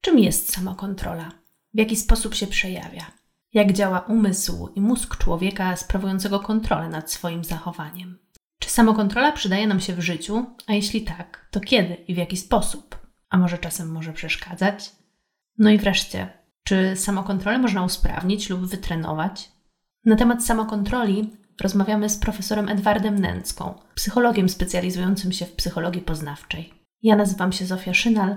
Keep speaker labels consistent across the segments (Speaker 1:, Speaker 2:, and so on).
Speaker 1: Czym jest samokontrola? W jaki sposób się przejawia? Jak działa umysł i mózg człowieka sprawującego kontrolę nad swoim zachowaniem? Czy samokontrola przydaje nam się w życiu? A jeśli tak, to kiedy i w jaki sposób? A może czasem może przeszkadzać? No i wreszcie, czy samokontrolę można usprawnić lub wytrenować? Na temat samokontroli rozmawiamy z profesorem Edwardem Nęcką, psychologiem specjalizującym się w psychologii poznawczej. Ja nazywam się Zofia Szynal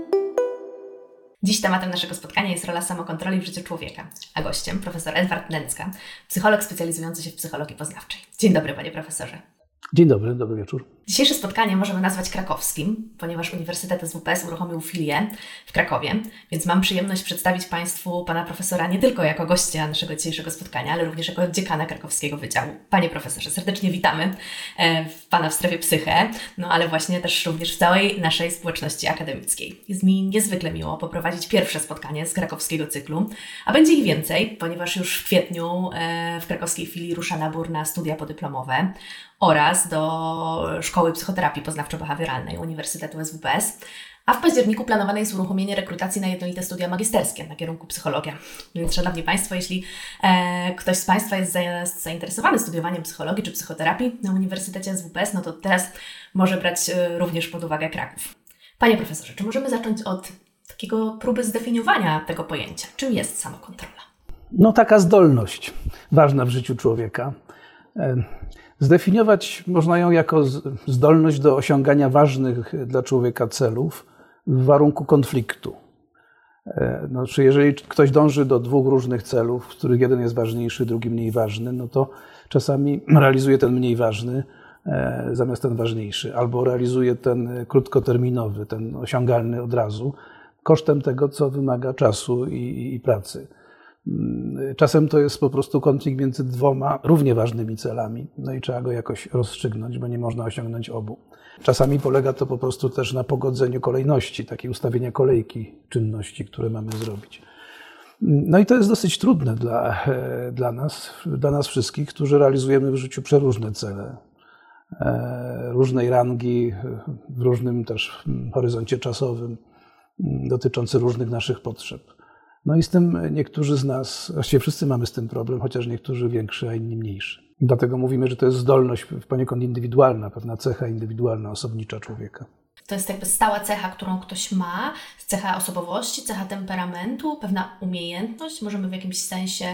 Speaker 1: Dziś tematem naszego spotkania jest rola samokontroli w życiu człowieka, a gościem profesor Edward Nęcka, psycholog specjalizujący się w psychologii poznawczej. Dzień dobry, panie profesorze.
Speaker 2: Dzień dobry, dobry wieczór.
Speaker 1: Dzisiejsze spotkanie możemy nazwać krakowskim, ponieważ Uniwersytet SWPS uruchomił filię w Krakowie, więc mam przyjemność przedstawić Państwu pana profesora nie tylko jako gościa naszego dzisiejszego spotkania, ale również jako dziekana krakowskiego wydziału. Panie profesorze, serdecznie witamy e, Pana w strefie psyche, no ale właśnie też również w całej naszej społeczności akademickiej. Jest mi niezwykle miło poprowadzić pierwsze spotkanie z krakowskiego cyklu, a będzie ich więcej, ponieważ już w kwietniu e, w krakowskiej filii rusza nabór na studia podyplomowe oraz do Szkoły Psychoterapii Poznawczo-Behawioralnej Uniwersytetu SWPS, a w październiku planowane jest uruchomienie rekrutacji na jednolite studia magisterskie na kierunku psychologia. Więc, Szanowni Państwo, jeśli e, ktoś z Państwa jest zainteresowany studiowaniem psychologii czy psychoterapii na Uniwersytecie SWPS, no to teraz może brać e, również pod uwagę Kraków. Panie profesorze, czy możemy zacząć od takiego próby zdefiniowania tego pojęcia? Czym jest samokontrola?
Speaker 2: No taka zdolność ważna w życiu człowieka. E, Zdefiniować można ją jako zdolność do osiągania ważnych dla człowieka celów w warunku konfliktu. Znaczy, jeżeli ktoś dąży do dwóch różnych celów, z których jeden jest ważniejszy, drugi mniej ważny, no to czasami realizuje ten mniej ważny e, zamiast ten ważniejszy, albo realizuje ten krótkoterminowy, ten osiągalny od razu, kosztem tego, co wymaga czasu i, i pracy. Mm, czasem to jest po prostu konflikt między dwoma równie ważnymi celami, no i trzeba go jakoś rozstrzygnąć, bo nie można osiągnąć obu. Czasami polega to po prostu też na pogodzeniu kolejności, takiej ustawienia kolejki czynności, które mamy zrobić. No i to jest dosyć trudne dla, e, dla nas, dla nas wszystkich, którzy realizujemy w życiu przeróżne cele, e, różnej rangi, w różnym też horyzoncie czasowym, dotyczące różnych naszych potrzeb. No i z tym niektórzy z nas, właściwie wszyscy mamy z tym problem, chociaż niektórzy większy, a inni mniejszy. Dlatego mówimy, że to jest zdolność poniekąd indywidualna, pewna cecha indywidualna, osobnicza człowieka.
Speaker 1: To jest jakby stała cecha, którą ktoś ma, cecha osobowości, cecha temperamentu, pewna umiejętność. Możemy w jakimś sensie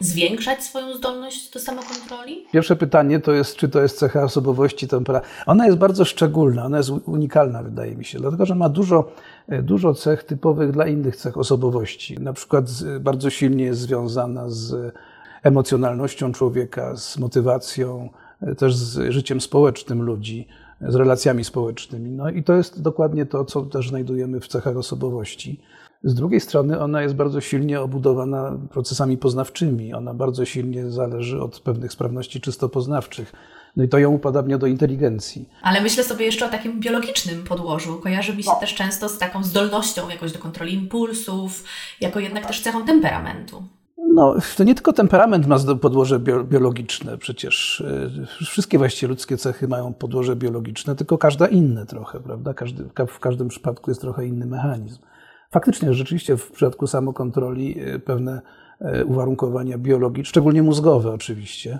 Speaker 1: zwiększać swoją zdolność do samokontroli?
Speaker 2: Pierwsze pytanie to jest, czy to jest cecha osobowości, temperamentu. Ona jest bardzo szczególna, ona jest unikalna, wydaje mi się, dlatego że ma dużo, e, dużo cech typowych dla innych cech osobowości. Na przykład bardzo silnie jest związana z emocjonalnością człowieka, z motywacją, e, też z życiem społecznym ludzi z relacjami społecznymi. No i to jest dokładnie to, co też znajdujemy w cechach osobowości. Z drugiej strony ona jest bardzo silnie obudowana procesami poznawczymi. Ona bardzo silnie zależy od pewnych sprawności czysto poznawczych. No i to ją upodabnia do inteligencji.
Speaker 1: Ale myślę sobie jeszcze o takim biologicznym podłożu. Kojarzy mi się no. też często z taką zdolnością jakoś do kontroli impulsów, jako jednak też cechą temperamentu.
Speaker 2: No, to nie tylko temperament ma podłoże biologiczne, przecież e, wszystkie właściwie ludzkie cechy mają podłoże biologiczne, tylko każda inne trochę, prawda? Każdy, w każdym przypadku jest trochę inny mechanizm. Faktycznie, rzeczywiście w przypadku samokontroli e, pewne e, uwarunkowania biologiczne, szczególnie mózgowe oczywiście,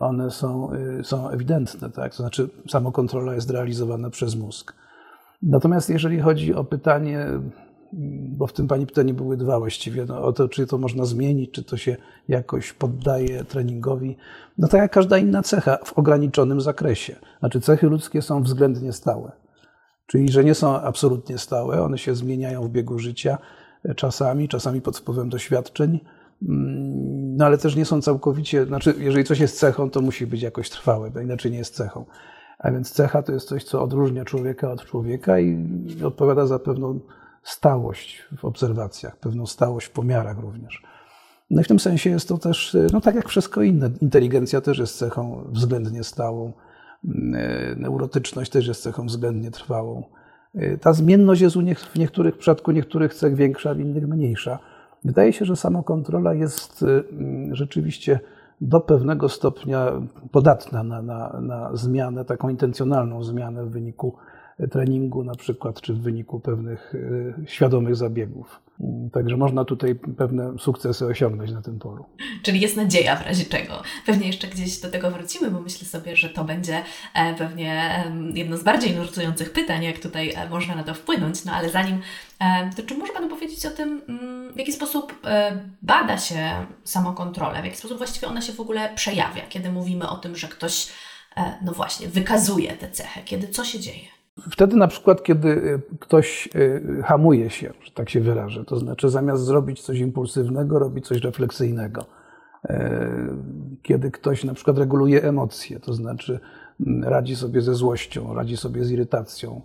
Speaker 2: one są, są ewidentne, tak? To znaczy samokontrola jest realizowana przez mózg. Natomiast jeżeli chodzi o pytanie bo w tym Pani pytanie były dwa właściwie, no, o to, czy to można zmienić, czy to się jakoś poddaje treningowi. No tak jak każda inna cecha w ograniczonym zakresie. Znaczy cechy ludzkie są względnie stałe. Czyli, że nie są absolutnie stałe, one się zmieniają w biegu życia czasami, czasami pod wpływem doświadczeń, mm, no ale też nie są całkowicie, znaczy jeżeli coś jest cechą, to musi być jakoś trwałe, bo inaczej nie jest cechą. A więc cecha to jest coś, co odróżnia człowieka od człowieka i odpowiada za pewną stałość w obserwacjach, pewną stałość w pomiarach również. No i w tym sensie jest to też, no tak jak wszystko inne, inteligencja też jest cechą względnie stałą. Neurotyczność też jest cechą względnie trwałą. Ta zmienność jest u nie, w niektórych przypadku niektórych cech większa, w innych mniejsza. Wydaje się, że samokontrola jest rzeczywiście do pewnego stopnia podatna na, na, na zmianę, taką intencjonalną zmianę w wyniku treningu na przykład, czy w wyniku pewnych e, świadomych zabiegów. Także można tutaj pewne sukcesy osiągnąć na tym polu.
Speaker 1: Czyli jest nadzieja w razie czego. Pewnie jeszcze gdzieś do tego wrócimy, bo myślę sobie, że to będzie e, pewnie jedno z bardziej nurtujących pytań, jak tutaj e, można na to wpłynąć. No ale zanim, to czy może Pan powiedzieć o tym, mm, w jaki sposób bada się samokontrolę, w jaki sposób właściwie ona się w ogóle przejawia, kiedy mówimy o tym, że ktoś, no właśnie, wykazuje tę cechę, kiedy co się dzieje?
Speaker 2: Wtedy na przykład, kiedy y, ktoś y, hamuje się, że tak się wyrażę, to znaczy zamiast zrobić coś impulsywnego, robi coś refleksyjnego. E, kiedy ktoś na przykład reguluje emocje, to znaczy mm, radzi sobie ze złością, radzi sobie z irytacją.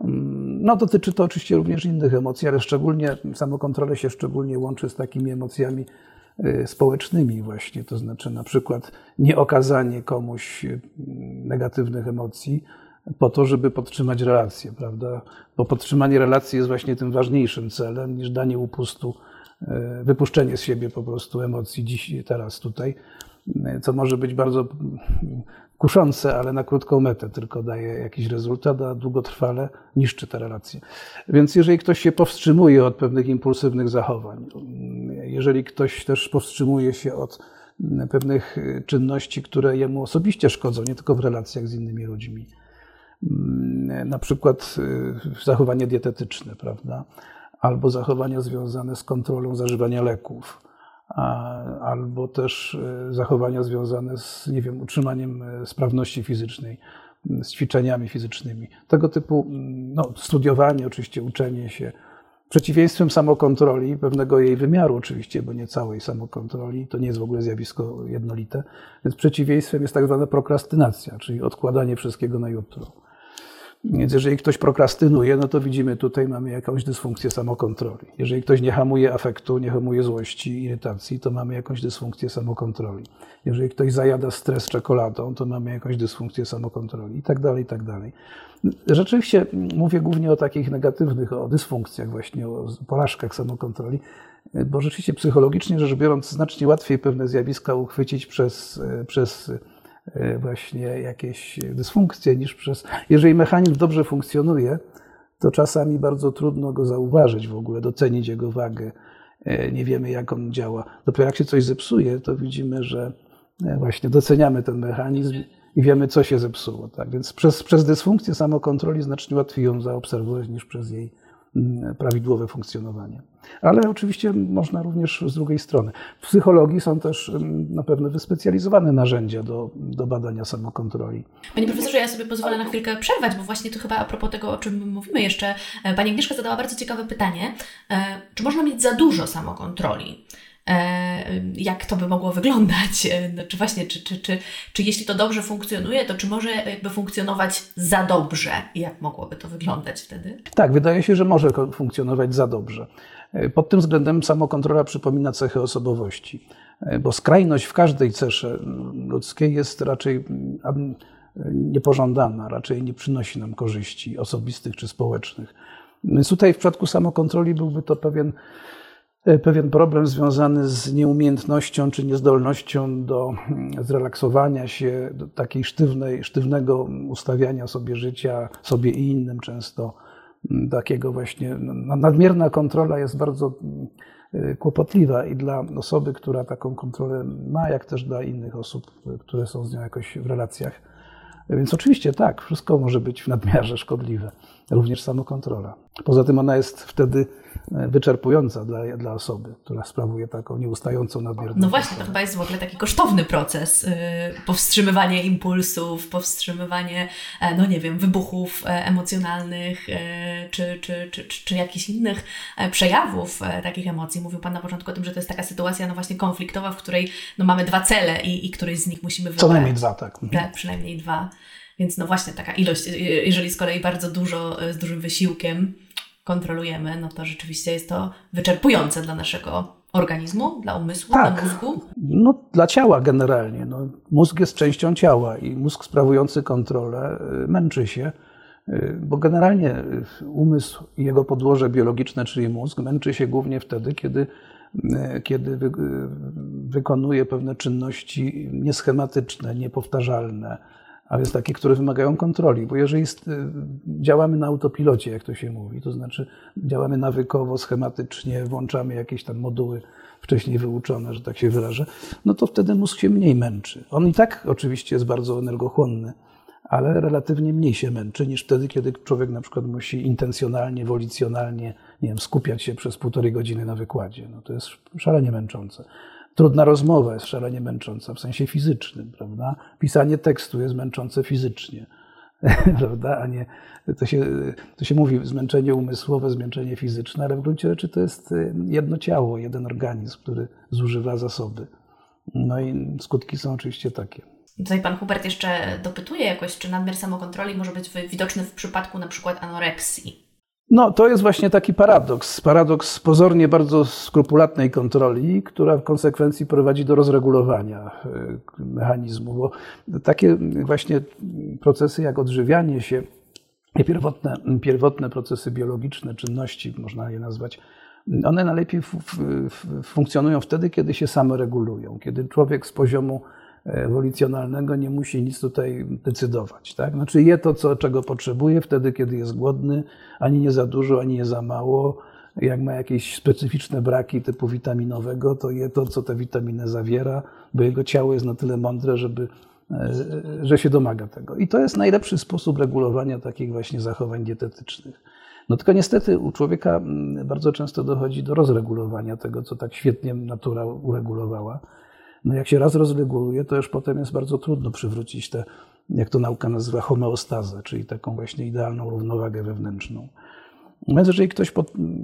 Speaker 2: Mm, no, dotyczy to oczywiście również innych emocji, ale szczególnie samokontrolę się szczególnie łączy z takimi emocjami y, społecznymi właśnie, to znaczy na przykład nieokazanie komuś negatywnych emocji, po to, żeby podtrzymać relacje, prawda? Bo podtrzymanie relacji jest właśnie tym ważniejszym celem niż danie upustu, e, wypuszczenie z siebie po prostu emocji dziś, teraz, tutaj, e, co może być bardzo kuszące, ale na krótką metę tylko daje jakiś rezultat, a długotrwale niszczy te relacje. Więc jeżeli ktoś się powstrzymuje od pewnych impulsywnych zachowań, jeżeli ktoś też powstrzymuje się od pewnych czynności, które jemu osobiście szkodzą, nie tylko w relacjach z innymi ludźmi, Mm, na przykład y, zachowanie dietetyczne, prawda? Albo zachowania związane z kontrolą zażywania leków, albo też y, zachowania związane z, nie wiem, utrzymaniem y, sprawności fizycznej, mm, z ćwiczeniami fizycznymi. Tego typu mm, no, studiowanie, oczywiście uczenie się. Przeciwieństwem samokontroli, pewnego jej wymiaru oczywiście, bo nie całej samokontroli, to nie jest w ogóle zjawisko jednolite, więc przeciwieństwem jest tak zwana prokrastynacja, czyli odkładanie wszystkiego na jutro. Więc jeżeli ktoś prokrastynuje, no to widzimy tutaj mamy jakąś dysfunkcję samokontroli. Jeżeli ktoś nie hamuje afektu, nie hamuje złości, irytacji, to mamy jakąś dysfunkcję samokontroli. Jeżeli ktoś zajada stres czekoladą, to mamy jakąś dysfunkcję samokontroli i tak dalej, i tak dalej. Rzeczywiście mówię głównie o takich negatywnych, o dysfunkcjach właśnie, o porażkach samokontroli, bo rzeczywiście psychologicznie rzecz biorąc znacznie łatwiej pewne zjawiska uchwycić przez, przez E, właśnie jakieś dysfunkcje niż przez. Jeżeli mechanizm dobrze funkcjonuje, to czasami bardzo trudno go zauważyć w ogóle, docenić jego wagę. E, nie wiemy, jak on działa. Dopiero jak się coś zepsuje, to widzimy, że e, właśnie doceniamy ten mechanizm i wiemy, co się zepsuło. Tak? Więc przez, przez dysfunkcję samokontroli znacznie łatwiej ją zaobserwować niż przez jej prawidłowe funkcjonowanie. Ale oczywiście można również z drugiej strony. W psychologii są też mm, na pewno wyspecjalizowane narzędzia do, do badania samokontroli.
Speaker 1: Panie profesorze, ja sobie pozwolę na chwilkę przerwać, bo właśnie tu chyba a propos tego, o czym mówimy jeszcze, e, pani Agnieszka zadała bardzo ciekawe pytanie. E, czy można mieć za dużo samokontroli? E, jak to by mogło wyglądać. E, no, czy właśnie, czy, czy, czy, czy jeśli to dobrze funkcjonuje, to czy może jakby funkcjonować za dobrze? I jak mogłoby to wyglądać wtedy?
Speaker 2: Tak, wydaje się, że może funkcjonować za dobrze. E, pod tym względem samokontrola przypomina cechy osobowości, bo skrajność w każdej cesze ludzkiej jest raczej niepożądana, raczej nie przynosi nam korzyści osobistych czy społecznych. Więc tutaj w przypadku samokontroli byłby to pewien pewien problem związany z nieumiejętnością czy niezdolnością do mm, zrelaksowania się, do takiej sztywnej, sztywnego ustawiania sobie życia, sobie i innym często. Mm, takiego właśnie, no, nadmierna kontrola jest bardzo mm, e, kłopotliwa i dla osoby, która taką kontrolę ma, jak też dla innych osób, które są z nią jakoś w relacjach. Więc oczywiście tak, wszystko może być w nadmiarze szkodliwe, również samokontrola. Poza tym ona jest wtedy e, wyczerpująca dla, dla osoby, która sprawuje taką nieustającą nadmierną.
Speaker 1: No właśnie, to chyba jest w ogóle taki kosztowny proces. Yy, powstrzymywanie impulsów, powstrzymywanie, e, no nie wiem, wybuchów e, emocjonalnych, yy, czy, czy, czy, czy, czy jakichś innych przejawów takich emocji. Mówił Pan na początku o tym, że to jest taka sytuacja, no właśnie konfliktowa, w której no mamy dwa cele i, i któryś z nich musimy wybrać.
Speaker 2: Co najmniej dwa, tak.
Speaker 1: Tak, przynajmniej dwa. Więc no właśnie taka ilość, jeżeli z kolei bardzo dużo, z dużym wysiłkiem kontrolujemy, no to rzeczywiście jest to wyczerpujące dla naszego organizmu, dla umysłu,
Speaker 2: Tak.
Speaker 1: dla mózgu?
Speaker 2: No, dla ciała generalnie. No, mózg jest częścią ciała i mózg sprawujący kontrolę y, męczy się, y, bo generalnie y, umysł i jego podłoże biologiczne, czyli mózg, męczy się głównie wtedy, kiedy, kiedy wy, wykonuje pewne czynności nieschematyczne, niepowtarzalne, a więc takie, które wymagają kontroli. Bo jeżeli jest, y, działamy na autopilocie, jak to się mówi, to znaczy działamy nawykowo, schematycznie, włączamy jakieś tam moduły wcześniej wyuczone, że tak się wyrażę, no to wtedy mózg się mniej męczy. On i tak oczywiście jest bardzo energochłonny, ale relatywnie mniej się męczy niż wtedy, kiedy człowiek na przykład musi intencjonalnie, wolicjonalnie, nie wiem, skupiać się przez półtorej godziny na wykładzie. No to jest szalenie męczące. Trudna rozmowa jest szalenie męcząca w sensie fizycznym, prawda? Pisanie tekstu jest męczące fizycznie, prawda? A nie, to się, to się mówi zmęczenie umysłowe, zmęczenie fizyczne, ale w gruncie rzeczy to jest jedno ciało, jeden organizm, który zużywa zasoby. No i skutki są oczywiście takie.
Speaker 1: Tutaj pan Hubert jeszcze dopytuje jakoś, czy nadmiar samokontroli może być widoczny w przypadku na przykład anoreksji.
Speaker 2: No, to jest właśnie taki paradoks. Paradoks pozornie bardzo skrupulatnej kontroli, która w konsekwencji prowadzi do rozregulowania y, mechanizmu, bo takie właśnie procesy jak odżywianie się, pierwotne, pierwotne procesy biologiczne, czynności, można je nazwać, one najlepiej funkcjonują wtedy, kiedy się same regulują, kiedy człowiek z poziomu wolicjonalnego nie musi nic tutaj decydować. Tak? Znaczy je to, co, czego potrzebuje wtedy, kiedy jest głodny, ani nie za dużo, ani nie za mało. Jak ma jakieś specyficzne braki typu witaminowego, to je to, co tę witaminę zawiera, bo jego ciało jest na tyle mądre, żeby, że się domaga tego. I to jest najlepszy sposób regulowania takich właśnie zachowań dietetycznych. No tylko niestety u człowieka bardzo często dochodzi do rozregulowania tego, co tak świetnie natura uregulowała. No jak się raz rozreguluje, to już potem jest bardzo trudno przywrócić tę, jak to nauka nazywa, homeostazę, czyli taką właśnie idealną równowagę wewnętrzną. Więc jeżeli ktoś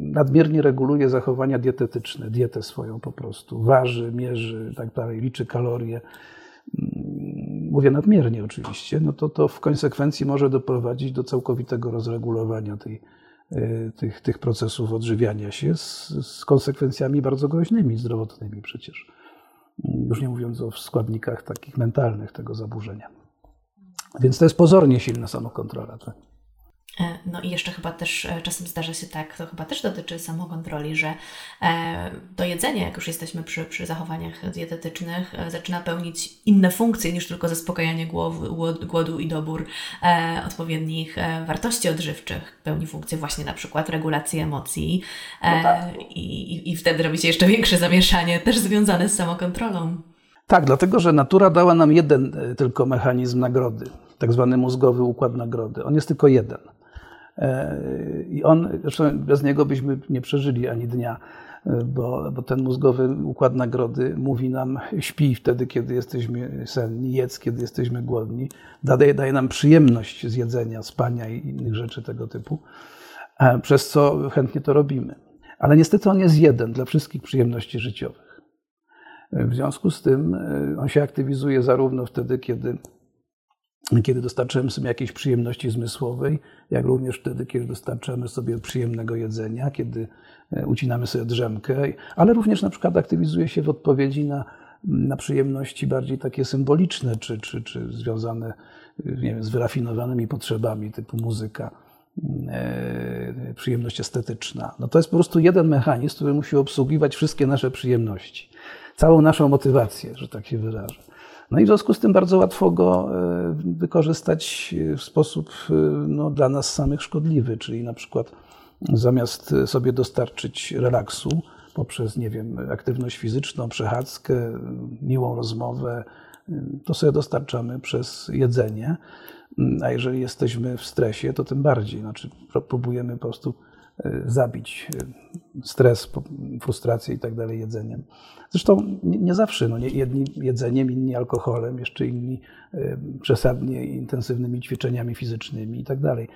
Speaker 2: nadmiernie reguluje zachowania dietetyczne, dietę swoją po prostu, waży, mierzy tak dalej, liczy kalorie, mówię nadmiernie oczywiście, no to to w konsekwencji może doprowadzić do całkowitego rozregulowania tej, tych, tych procesów odżywiania się z, z konsekwencjami bardzo groźnymi, zdrowotnymi przecież już nie mówiąc o składnikach takich mentalnych tego zaburzenia. Więc to jest pozornie silna samokontrola. Tak?
Speaker 1: No i jeszcze chyba też czasem zdarza się tak, to chyba też dotyczy samokontroli, że to jedzenie, jak już jesteśmy przy, przy zachowaniach dietetycznych, zaczyna pełnić inne funkcje niż tylko zaspokajanie głowy, głodu i dobór odpowiednich wartości odżywczych. Pełni funkcję właśnie na przykład regulacji emocji no tak. i, i wtedy robi się jeszcze większe zamieszanie, też związane z samokontrolą.
Speaker 2: Tak, dlatego że natura dała nam jeden tylko mechanizm nagrody, tak zwany mózgowy układ nagrody. On jest tylko jeden. I on, zresztą bez niego byśmy nie przeżyli ani dnia, bo, bo ten mózgowy układ nagrody mówi nam śpi wtedy, kiedy jesteśmy senni, jedz, kiedy jesteśmy głodni, daje, daje nam przyjemność z jedzenia, spania i innych rzeczy tego typu, przez co chętnie to robimy. Ale niestety on jest jeden dla wszystkich przyjemności życiowych. W związku z tym on się aktywizuje zarówno wtedy, kiedy kiedy dostarczamy sobie jakiejś przyjemności zmysłowej, jak również wtedy, kiedy dostarczamy sobie przyjemnego jedzenia, kiedy ucinamy sobie drzemkę, ale również na przykład aktywizuje się w odpowiedzi na, na przyjemności bardziej takie symboliczne, czy, czy, czy związane nie wiem, z wyrafinowanymi potrzebami typu muzyka, przyjemność estetyczna. No to jest po prostu jeden mechanizm, który musi obsługiwać wszystkie nasze przyjemności, całą naszą motywację, że tak się wyrażę. No i w związku z tym bardzo łatwo go wykorzystać w sposób no, dla nas samych szkodliwy, czyli na przykład zamiast sobie dostarczyć relaksu poprzez, nie wiem, aktywność fizyczną, przechadzkę, miłą rozmowę, to sobie dostarczamy przez jedzenie. A jeżeli jesteśmy w stresie, to tym bardziej. Znaczy, próbujemy po prostu zabić stres, frustrację i tak dalej jedzeniem. Zresztą nie zawsze, no, jedni jedzeniem, inni alkoholem, jeszcze inni przesadnie intensywnymi ćwiczeniami fizycznymi i tak dalej.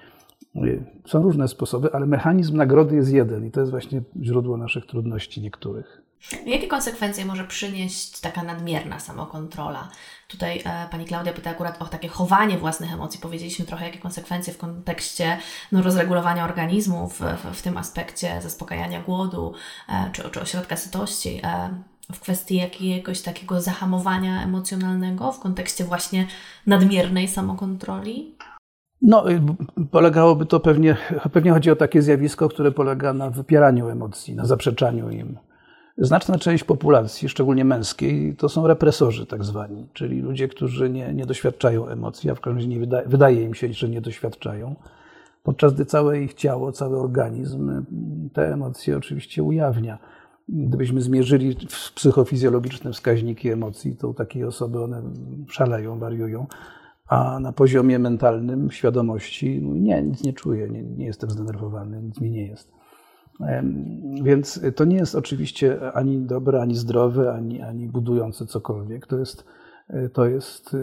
Speaker 2: Są różne sposoby, ale mechanizm nagrody jest jeden i to jest właśnie źródło naszych trudności niektórych.
Speaker 1: Jakie konsekwencje może przynieść taka nadmierna samokontrola? Tutaj e, pani Klaudia pyta akurat o takie chowanie własnych emocji. Powiedzieliśmy trochę, jakie konsekwencje w kontekście no, rozregulowania organizmu, w, w, w tym aspekcie zaspokajania głodu e, czy, czy ośrodka sytości. E, w kwestii jakiegoś takiego zahamowania emocjonalnego w kontekście właśnie nadmiernej samokontroli?
Speaker 2: No, y, polegałoby to pewnie, pewnie chodzi o takie zjawisko, które polega na wypieraniu emocji, na zaprzeczaniu im. Znaczna część populacji, szczególnie męskiej, to są represorzy tak zwani, czyli ludzie, którzy nie, nie doświadczają emocji, a w każdym razie nie wydaje, wydaje im się, że nie doświadczają, podczas gdy całe ich ciało, cały organizm te emocje oczywiście ujawnia. Gdybyśmy zmierzyli psychofizjologiczne wskaźniki emocji, to u takiej osoby one szaleją, wariują, a na poziomie mentalnym, świadomości, nie, nic nie czuję, nie, nie jestem zdenerwowany, nic mi nie jest. Więc to nie jest oczywiście ani dobre, ani zdrowe, ani, ani budujące cokolwiek. To jest, to jest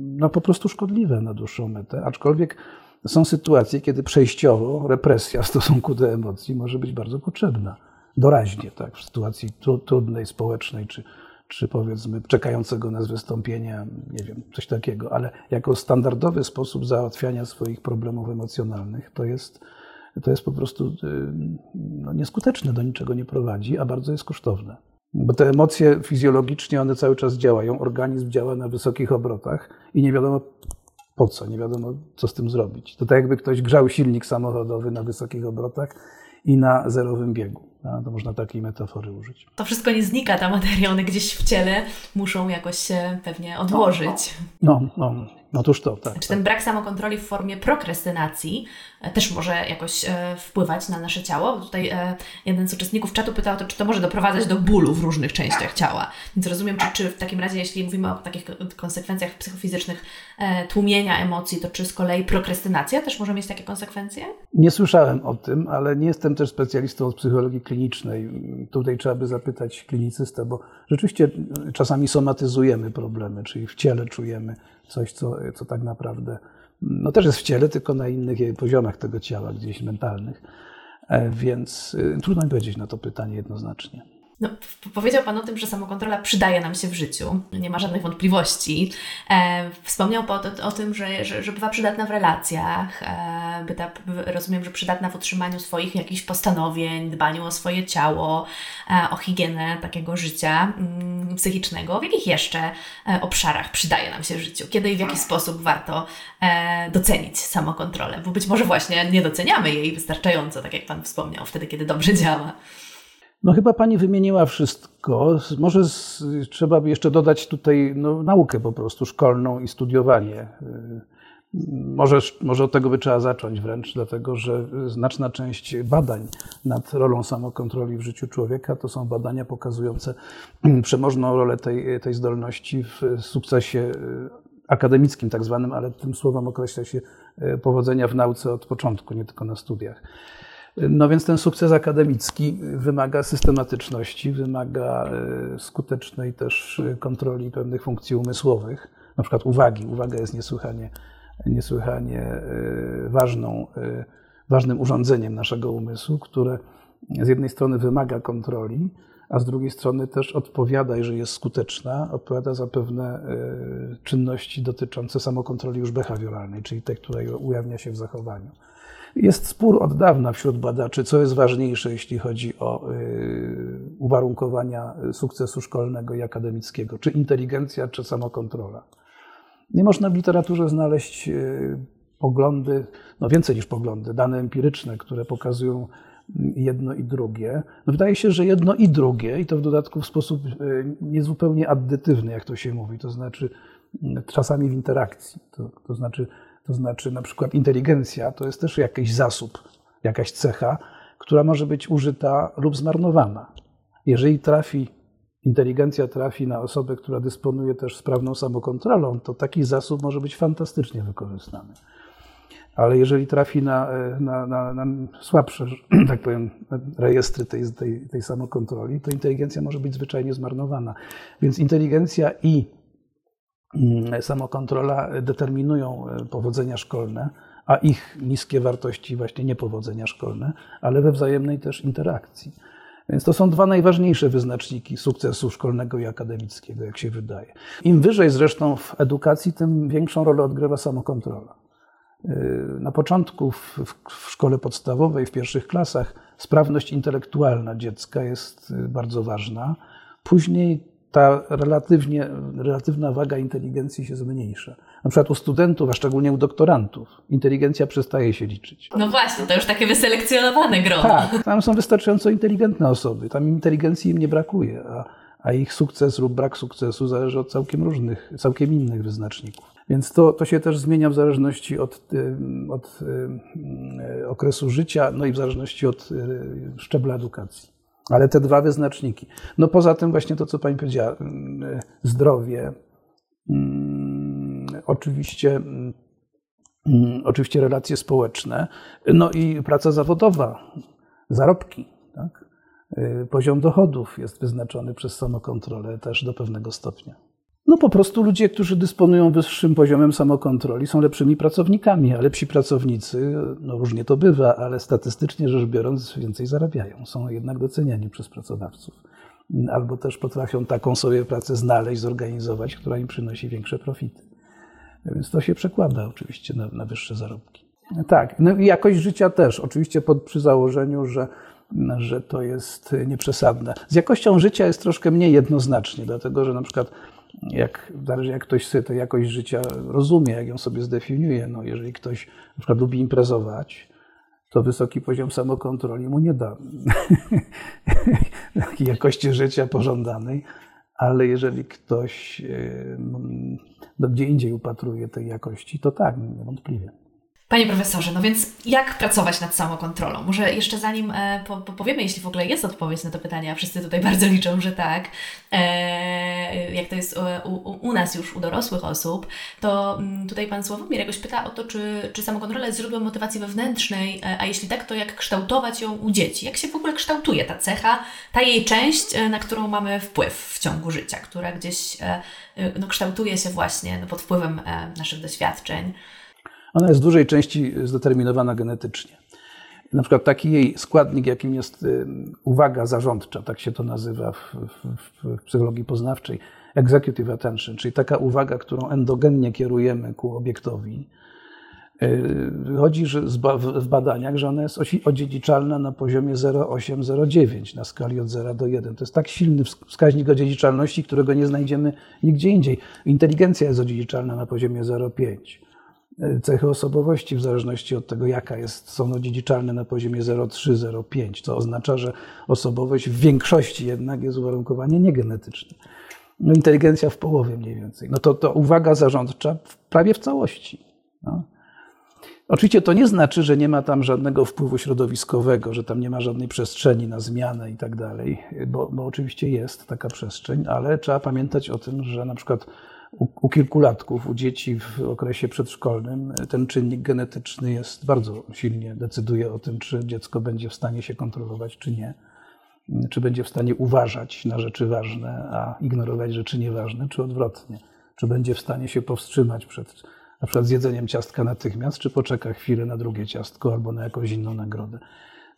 Speaker 2: no, po prostu szkodliwe na dłuższą metę. Aczkolwiek są sytuacje, kiedy przejściowo represja w stosunku do emocji może być bardzo potrzebna. Doraźnie, tak, w sytuacji trudnej, społecznej, czy, czy powiedzmy czekającego nas wystąpienia, nie wiem, coś takiego, ale jako standardowy sposób załatwiania swoich problemów emocjonalnych to jest to jest po prostu y, no, nieskuteczne, do niczego nie prowadzi, a bardzo jest kosztowne. Bo te emocje fizjologicznie, one cały czas działają, organizm działa na wysokich obrotach i nie wiadomo po co, nie wiadomo co z tym zrobić. To tak jakby ktoś grzał silnik samochodowy na wysokich obrotach i na zerowym biegu. No, to można takiej metafory użyć.
Speaker 1: To wszystko nie znika, ta materia, one gdzieś w ciele muszą jakoś się pewnie odłożyć.
Speaker 2: No, no, no toż to, tak.
Speaker 1: Czy
Speaker 2: tak.
Speaker 1: ten brak samokontroli w formie prokrastynacji e, też może jakoś e, wpływać na nasze ciało? Tutaj e, jeden z uczestników czatu pytał to, czy to może doprowadzać do bólu w różnych częściach ciała. Więc rozumiem, czy, czy w takim razie, jeśli mówimy o takich konsekwencjach psychofizycznych tłumienia emocji, to czy z kolei prokrastynacja też może mieć takie konsekwencje?
Speaker 2: Nie słyszałem o tym, ale nie jestem też specjalistą od psychologii klinicznej. Tutaj trzeba by zapytać klinicysta, bo rzeczywiście czasami somatyzujemy problemy, czyli w ciele czujemy coś, co, co tak naprawdę no też jest w ciele, tylko na innych poziomach tego ciała, gdzieś mentalnych. E, więc y, trudno mi powiedzieć na to pytanie jednoznacznie.
Speaker 1: No, powiedział Pan o tym, że samokontrola przydaje nam się w życiu, nie ma żadnych wątpliwości. E, wspomniał Pan o, o tym, że, że, że, bywa przydatna w relacjach, e, byta, rozumiem, że przydatna w utrzymaniu swoich jakichś postanowień, dbaniu o swoje ciało, e, o higienę takiego życia mm, psychicznego. W jakich jeszcze e, obszarach przydaje nam się w życiu? Kiedy i w jaki sposób warto e, docenić samokontrolę? Bo być może właśnie nie doceniamy jej wystarczająco, tak jak Pan wspomniał, wtedy, kiedy dobrze działa.
Speaker 2: No chyba pani wymieniła wszystko. Może z, trzeba by jeszcze dodać tutaj no, naukę po prostu szkolną i studiowanie. Może, może od tego by trzeba zacząć wręcz, dlatego że znaczna część badań nad rolą samokontroli w życiu człowieka to są badania pokazujące przemożną rolę tej, tej zdolności w sukcesie akademickim tak zwanym, ale tym słowem określa się powodzenia w nauce od początku, nie tylko na studiach. No więc ten sukces akademicki wymaga systematyczności, wymaga e, skutecznej też kontroli pewnych funkcji umysłowych, na przykład uwagi. Uwaga jest niesłychanie, niesłychanie e, ważną, e, ważnym urządzeniem naszego umysłu, które z jednej strony wymaga kontroli, a z drugiej strony też odpowiada, jeżeli jest skuteczna, odpowiada za pewne czynności dotyczące samokontroli już behawioralnej, czyli tej, która ujawnia się w zachowaniu. Jest spór od dawna wśród badaczy, co jest ważniejsze, jeśli chodzi o y, uwarunkowania sukcesu szkolnego i akademickiego, czy inteligencja, czy samokontrola. Nie można w literaturze znaleźć y, poglądy, no więcej niż poglądy, dane empiryczne, które pokazują jedno i drugie. No wydaje się, że jedno i drugie, i to w dodatku w sposób y, niezupełnie addytywny, jak to się mówi, to znaczy czasami w interakcji. To, to znaczy to znaczy, na przykład inteligencja to jest też jakiś zasób, jakaś cecha, która może być użyta lub zmarnowana. Jeżeli trafi, inteligencja trafi na osobę, która dysponuje też sprawną samokontrolą, to taki zasób może być fantastycznie wykorzystany. Ale jeżeli trafi na, na, na, na słabsze, tak powiem, rejestry tej, tej, tej samokontroli, to inteligencja może być zwyczajnie zmarnowana. Więc inteligencja i samokontrola determinują e, powodzenia szkolne, a ich niskie wartości, właśnie niepowodzenia szkolne, ale we wzajemnej też interakcji. Więc to są dwa najważniejsze wyznaczniki sukcesu szkolnego i akademickiego, jak się wydaje. Im wyżej zresztą w edukacji, tym większą rolę odgrywa samokontrola. Na początku w, w szkole podstawowej, w pierwszych klasach, sprawność intelektualna dziecka jest bardzo ważna. Później ta relatywnie, relatywna waga inteligencji się zmniejsza. Na przykład u studentów, a szczególnie u doktorantów, inteligencja przestaje się liczyć.
Speaker 1: No właśnie, to już takie wyselekcjonowane grono.
Speaker 2: Tak, tam są wystarczająco inteligentne osoby, tam inteligencji im nie brakuje, a, a ich sukces lub brak sukcesu zależy od całkiem różnych, całkiem innych wyznaczników. Więc to, to się też zmienia w zależności od, od okresu życia, no i w zależności od szczebla edukacji. Ale te dwa wyznaczniki. No poza tym właśnie to, co Pani powiedziała, zdrowie, oczywiście, oczywiście relacje społeczne, no i praca zawodowa, zarobki, tak? Poziom dochodów jest wyznaczony przez samokontrolę też do pewnego stopnia. No po prostu ludzie, którzy dysponują wyższym poziomem samokontroli, są lepszymi pracownikami, a lepsi pracownicy, no różnie to bywa, ale statystycznie rzecz biorąc, więcej zarabiają. Są jednak doceniani przez pracodawców. Albo też potrafią taką sobie pracę znaleźć, zorganizować, która im przynosi większe profity. Więc to się przekłada oczywiście na, na wyższe zarobki. Tak, no i jakość życia też, oczywiście pod, przy założeniu, że że to jest nieprzesadne. Z jakością życia jest troszkę mniej jednoznacznie, dlatego że na przykład jak, jak ktoś sobie tę jakość życia rozumie, jak ją sobie zdefiniuje. No, jeżeli ktoś na przykład lubi imprezować, to wysoki poziom samokontroli mu nie da takiej jakości życia pożądanej, ale jeżeli ktoś no, gdzie indziej upatruje tej jakości, to tak, niewątpliwie.
Speaker 1: Panie profesorze, no więc jak pracować nad samokontrolą? Może jeszcze zanim e, po, powiemy, jeśli w ogóle jest odpowiedź na to pytanie, a wszyscy tutaj bardzo liczą, że tak, e, jak to jest u, u, u, nas już, u dorosłych osób, to m, mm, tutaj Pan Sławomir jakoś pyta o to, czy, czy samokontrola jest źródłem motywacji wewnętrznej, e, a jeśli tak, to jak kształtować ją u dzieci? Jak się w ogóle kształtuje ta cecha, ta jej część, e, na którą mamy wpływ w ciągu życia, która gdzieś e, e, no, kształtuje się właśnie no, pod wpływem naszych doświadczeń?
Speaker 2: Ona jest w dużej części zdeterminowana genetycznie. Na przykład taki jej składnik, jakim jest y, uwaga zarządcza, tak się to nazywa w, w, w psychologii poznawczej, executive attention, czyli taka uwaga, którą endogennie kierujemy ku obiektowi. Y, wychodzi że w badaniach, że ona jest odziedziczalna na poziomie 0,8-0,9 na skali od 0 do 1. To jest tak silny wskaźnik odziedziczalności, którego nie znajdziemy nigdzie indziej. Inteligencja jest odziedziczalna na poziomie 0,5 cechy osobowości w zależności od tego, jaka jest, są odziedziczalne na poziomie 0,3-0,5, co oznacza, że osobowość w większości jednak jest uwarunkowanie niegenetyczne. No inteligencja w połowie mniej więcej. No to, to uwaga zarządcza prawie w całości. No. Oczywiście to nie znaczy, że nie ma tam żadnego wpływu środowiskowego, że tam nie ma żadnej przestrzeni na zmianę i tak dalej, bo, bo oczywiście jest taka przestrzeń, ale trzeba pamiętać o tym, że na przykład u, u kilkulatków, u dzieci w okresie przedszkolnym ten czynnik genetyczny jest bardzo silnie, decyduje o tym, czy dziecko będzie w stanie się kontrolować, czy nie. Czy będzie w stanie uważać na rzeczy ważne, a ignorować rzeczy nieważne, czy odwrotnie. Czy będzie w stanie się powstrzymać przed na przykład zjedzeniem ciastka natychmiast, czy poczeka chwilę na drugie ciastko albo na jakąś inną nagrodę.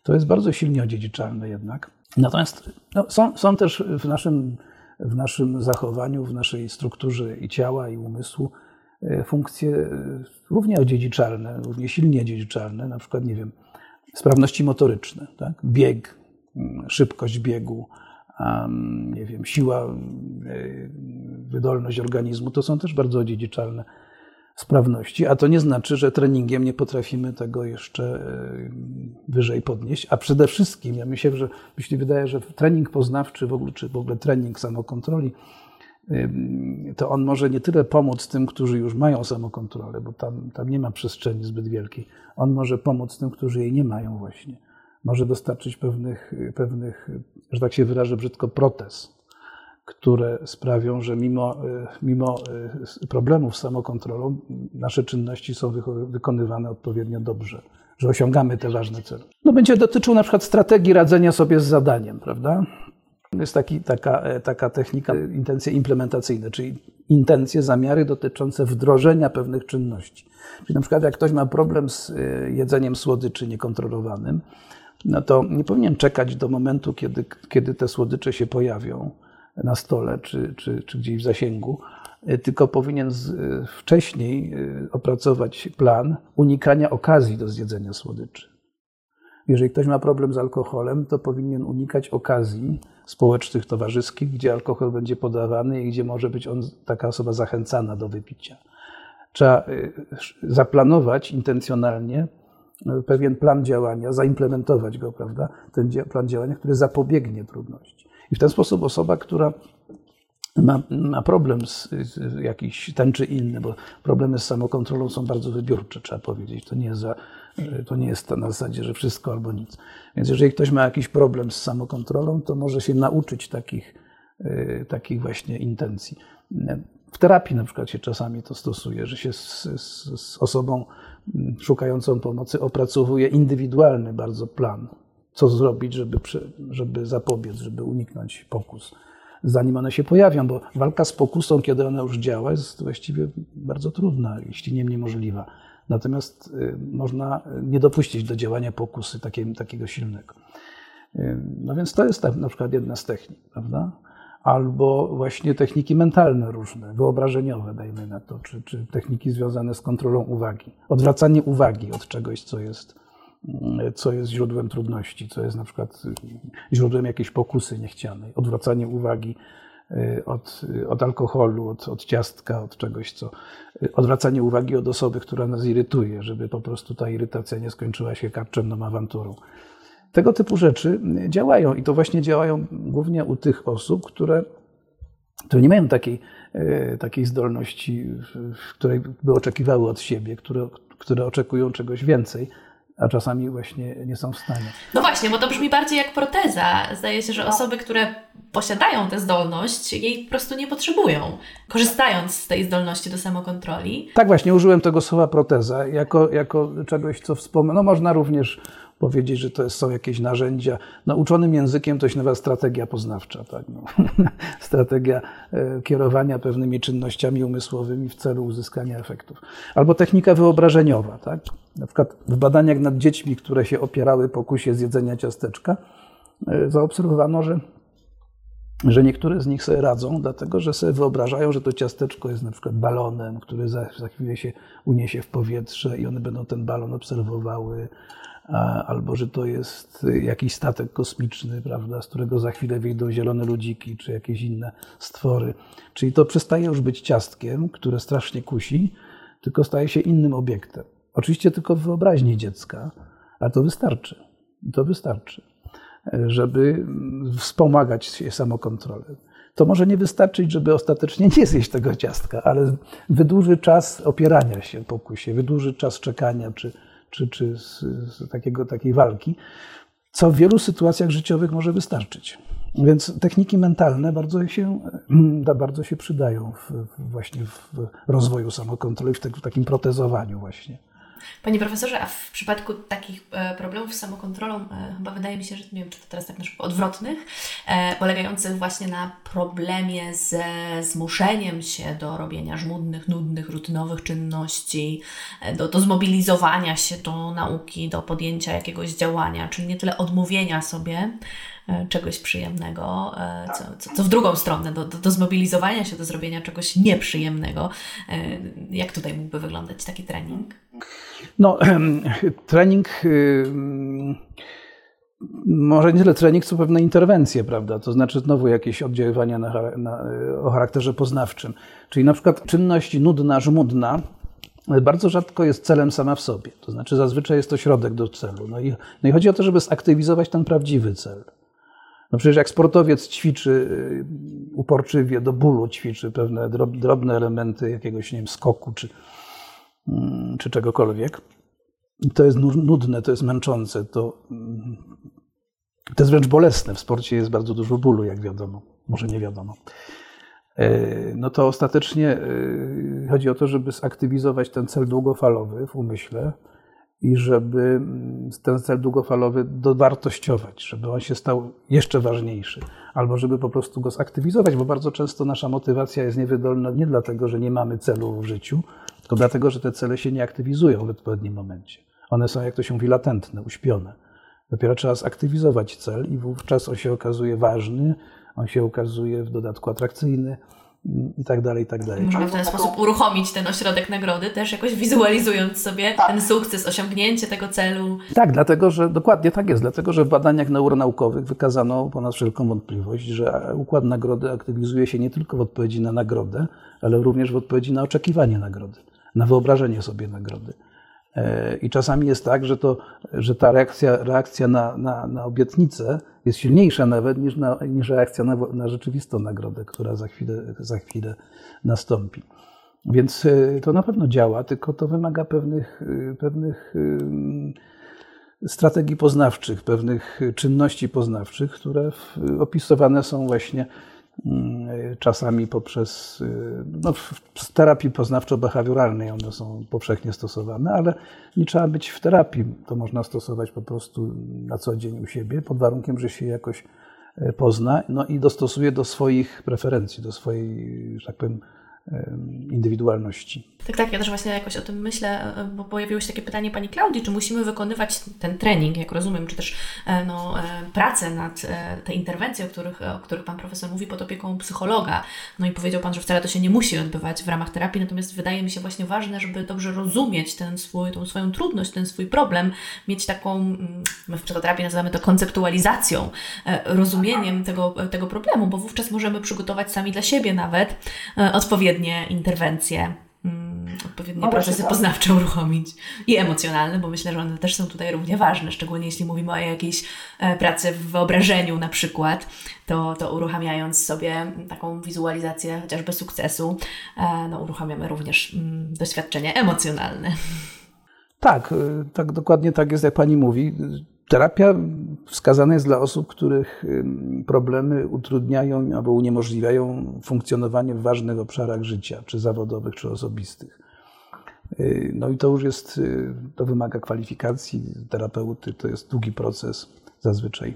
Speaker 2: To jest bardzo silnie odziedziczalne jednak. Natomiast no, są, są też w naszym w naszym zachowaniu, w naszej strukturze i ciała, i umysłu e, funkcje e, równie odziedziczalne, równie silnie odziedziczalne, na przykład, nie wiem, sprawności motoryczne, tak? bieg, mm, szybkość biegu, nie wiem, siła, e, wydolność organizmu, to są też bardzo odziedziczalne sprawności, a to nie znaczy, że treningiem nie potrafimy tego jeszcze e, wyżej podnieść. A przede wszystkim, ja myślę, że myśli wydaje, że trening poznawczy w ogóle, czy w ogóle trening samokontroli, to on może nie tyle pomóc tym, którzy już mają samokontrolę, bo tam, tam nie ma przestrzeni zbyt wielkiej. On może pomóc tym, którzy jej nie mają właśnie. Może dostarczyć pewnych, pewnych że tak się wyrażę brzydko, protez które sprawią, że mimo, e, mimo e, problemów z samokontrolą, nasze czynności są wykonywane odpowiednio dobrze, że osiągamy te ważne cele. No, będzie dotyczył na przykład strategii radzenia sobie z zadaniem, prawda? Jest taki, taka, e, taka technika, intencje implementacyjne, czyli intencje, zamiary dotyczące wdrożenia pewnych czynności. Czyli na przykład jak ktoś ma problem z jedzeniem słodyczy niekontrolowanym, no to nie powinien czekać do momentu, kiedy, kiedy te słodycze się pojawią na stole czy, czy, czy gdzieś w zasięgu, y, tylko powinien z, y, wcześniej opracować plan unikania okazji do zjedzenia słodyczy. Jeżeli ktoś ma problem z alkoholem, to powinien unikać okazji społecznych, towarzyskich, gdzie alkohol będzie podawany i gdzie może być on, taka osoba zachęcana do wypicia. Trzeba zaplanować intencjonalnie pewien plan działania, zaimplementować go, prawda? Ten plan działania, który zapobiegnie trudności. I w ten sposób osoba, która ma, ma problem z, z, jakiś ten czy inny, bo problemy z samokontrolą są bardzo wybiórcze, trzeba powiedzieć. To nie jest, za, to nie jest na zasadzie, że wszystko albo nic. Więc jeżeli ktoś ma jakiś problem z samokontrolą, to może się nauczyć takich, y, takich właśnie intencji. W terapii na przykład się czasami to stosuje, że się z, z, z osobą szukającą pomocy opracowuje indywidualny bardzo plan, co zrobić, żeby, żeby zapobiec, żeby uniknąć pokus zanim one się pojawią, bo walka z pokusą, kiedy ona już działa, jest właściwie bardzo trudna, jeśli nie niemożliwa. Natomiast y, można nie dopuścić do działania pokusy takiego, takiego silnego. Y, no więc to jest na przykład jedna z technik, prawda? Albo właśnie techniki mentalne różne, wyobrażeniowe, dajmy na to, czy, czy techniki związane z kontrolą uwagi. Odwracanie uwagi od czegoś, co jest co jest źródłem trudności, co jest na przykład źródłem jakiejś pokusy niechcianej, odwracanie uwagi y, od, od alkoholu, od, od ciastka, od czegoś, co. Y, odwracanie uwagi od osoby, która nas irytuje, żeby po prostu ta irytacja nie skończyła się karczemną awanturą. Tego typu rzeczy działają i to właśnie działają głównie u tych osób, które, które nie mają takiej, y, takiej zdolności, której by oczekiwały od siebie, które, które oczekują czegoś więcej, a czasami właśnie nie są w stanie.
Speaker 1: No właśnie, bo to brzmi bardziej jak proteza. Zdaje się, że osoby, które posiadają tę zdolność, jej po prostu nie potrzebują, korzystając z tej zdolności do samokontroli.
Speaker 2: Tak właśnie, użyłem tego słowa proteza jako, jako czegoś, co wspomnę. No można również powiedzieć, że to są jakieś narzędzia. Nauczonym językiem to się nazywa strategia poznawcza. Tak? No. strategia e, kierowania pewnymi czynnościami umysłowymi w celu uzyskania efektów. Albo technika wyobrażeniowa. Tak? Na przykład w badaniach nad dziećmi, które się opierały pokusie zjedzenia ciasteczka, e, zaobserwowano, że że niektóre z nich sobie radzą, dlatego że sobie wyobrażają, że to ciasteczko jest na przykład balonem, który za, za chwilę się uniesie w powietrze i one będą ten balon obserwowały, albo że to jest jakiś statek kosmiczny, prawda, z którego za chwilę wyjdą zielone ludziki, czy jakieś inne stwory. Czyli to przestaje już być ciastkiem, które strasznie kusi, tylko staje się innym obiektem. Oczywiście tylko w wyobraźni dziecka, ale to wystarczy. To wystarczy, żeby wspomagać się samokontrolę. To może nie wystarczyć, żeby ostatecznie nie zjeść tego ciastka, ale wydłuży czas opierania się pokusie, wydłuży czas czekania, czy, czy, czy z, z takiego, takiej walki, co w wielu sytuacjach życiowych może wystarczyć. Więc techniki mentalne bardzo się, bardzo się przydają w, właśnie w rozwoju samokontroli, w, w takim protezowaniu właśnie.
Speaker 1: Panie profesorze, a w przypadku takich e, problemów z samokontrolą, e, chyba wydaje mi się, że nie wiem, czy to teraz tak na szybko, odwrotnych, e, polegających właśnie na problemie ze zmuszeniem się do robienia żmudnych, nudnych, rutynowych czynności, do, do zmobilizowania się do nauki, do podjęcia jakiegoś działania, czyli nie tyle odmówienia sobie, czegoś przyjemnego, co, co, co, w drugą stronę, do, do, do, zmobilizowania się do zrobienia czegoś nieprzyjemnego. Jak tutaj mógłby wyglądać taki trening?
Speaker 2: No, trening, może nie tyle trening, co pewne interwencje, prawda? To znaczy znowu jakieś oddziaływania na, na, o charakterze poznawczym. Czyli na przykład czynność nudna, żmudna, bardzo rzadko jest celem sama w sobie. To znaczy zazwyczaj jest to środek do celu. No i, no i chodzi o to, żeby zaktywizować ten prawdziwy cel. No przecież jak sportowiec ćwiczy y, uporczywie, do bólu ćwiczy pewne drobne elementy jakiegoś, nie wiem, skoku czy, Mm, czy czegokolwiek. To jest nudne, to jest męczące, to, mm, to jest wręcz bolesne. W sporcie jest bardzo dużo bólu, jak wiadomo, może nie wiadomo. E, no to ostatecznie e, chodzi o to, żeby zaktywizować ten cel długofalowy w umyśle i żeby mm, ten cel długofalowy dowartościować, żeby on się stał jeszcze ważniejszy, albo żeby po prostu go zaktywizować, bo bardzo często nasza motywacja jest niewydolna nie dlatego, że nie mamy celu w życiu, tylko dlatego, że te cele się nie aktywizują w odpowiednim momencie. One są, jak to się mówi, latentne, uśpione. Dopiero trzeba zaktywizować cel i wówczas on się okazuje ważny, on się okazuje w dodatku atrakcyjny i tak dalej, i tak dalej.
Speaker 1: Możemy w ten sposób uruchomić ten ośrodek nagrody, też jakoś wizualizując sobie tak. ten sukces, osiągnięcie tego celu.
Speaker 2: Tak, dlatego, że dokładnie tak jest, dlatego, że w badaniach neuronaukowych wykazano ponad wszelką wątpliwość, że układ nagrody aktywizuje się nie tylko w odpowiedzi na nagrodę, ale również w odpowiedzi na oczekiwanie nagrody, na wyobrażenie sobie nagrody. I czasami jest tak, że, to, że ta reakcja, reakcja na, na, na obietnicę jest silniejsza nawet niż, na, niż reakcja na, na rzeczywistą nagrodę, która za chwilę, za chwilę nastąpi. Więc e, to na pewno działa, tylko to wymaga pewnych, e, pewnych strategii poznawczych, pewnych czynności poznawczych, które opisywane są właśnie czasami poprzez y, no, w terapii poznawczo-behawioralnej one są powszechnie stosowane, ale nie trzeba być w terapii. To można stosować po prostu na co dzień u siebie, pod warunkiem, że się jakoś e, pozna no i dostosuje do swoich preferencji, do swojej, że tak powiem, indywidualności.
Speaker 1: Tak, tak, ja też właśnie jakoś o tym myślę, e, bo pojawiło się takie pytanie Pani Klaudii, czy musimy wykonywać ten trening, jak rozumiem, czy też e, no, e, pracę nad te interwencje, o których, o których Pan Profesor mówi pod opieką psychologa. No i powiedział Pan, że wcale to się nie musi odbywać w ramach terapii, natomiast wydaje mi się właśnie ważne, żeby dobrze rozumieć ten swój, tą swoją trudność, ten swój problem, mieć taką, mm, my w psychoterapii nazywamy to konceptualizacją, rozumieniem tego, tego problemu, bo wówczas możemy przygotować sami dla siebie nawet odpowiednie interwencje odpowiednie no procesy tak. poznawcze uruchomić i emocjonalne, bo myślę, że one też są tutaj równie ważne, szczególnie jeśli mówimy o jakiejś e, pracy w wyobrażeniu na przykład, to, to uruchamiając sobie taką wizualizację chociażby sukcesu, e, no, uruchamiamy również mm, doświadczenie emocjonalne.
Speaker 2: Tak, e, tak dokładnie tak jest, jak Pani mówi. Terapia wskazana jest dla osób, których problemy utrudniają albo uniemożliwiają funkcjonowanie w ważnych obszarach życia, czy zawodowych, czy osobistych. Y, no i to już jest, y, to wymaga kwalifikacji terapeuty, to jest długi proces zazwyczaj.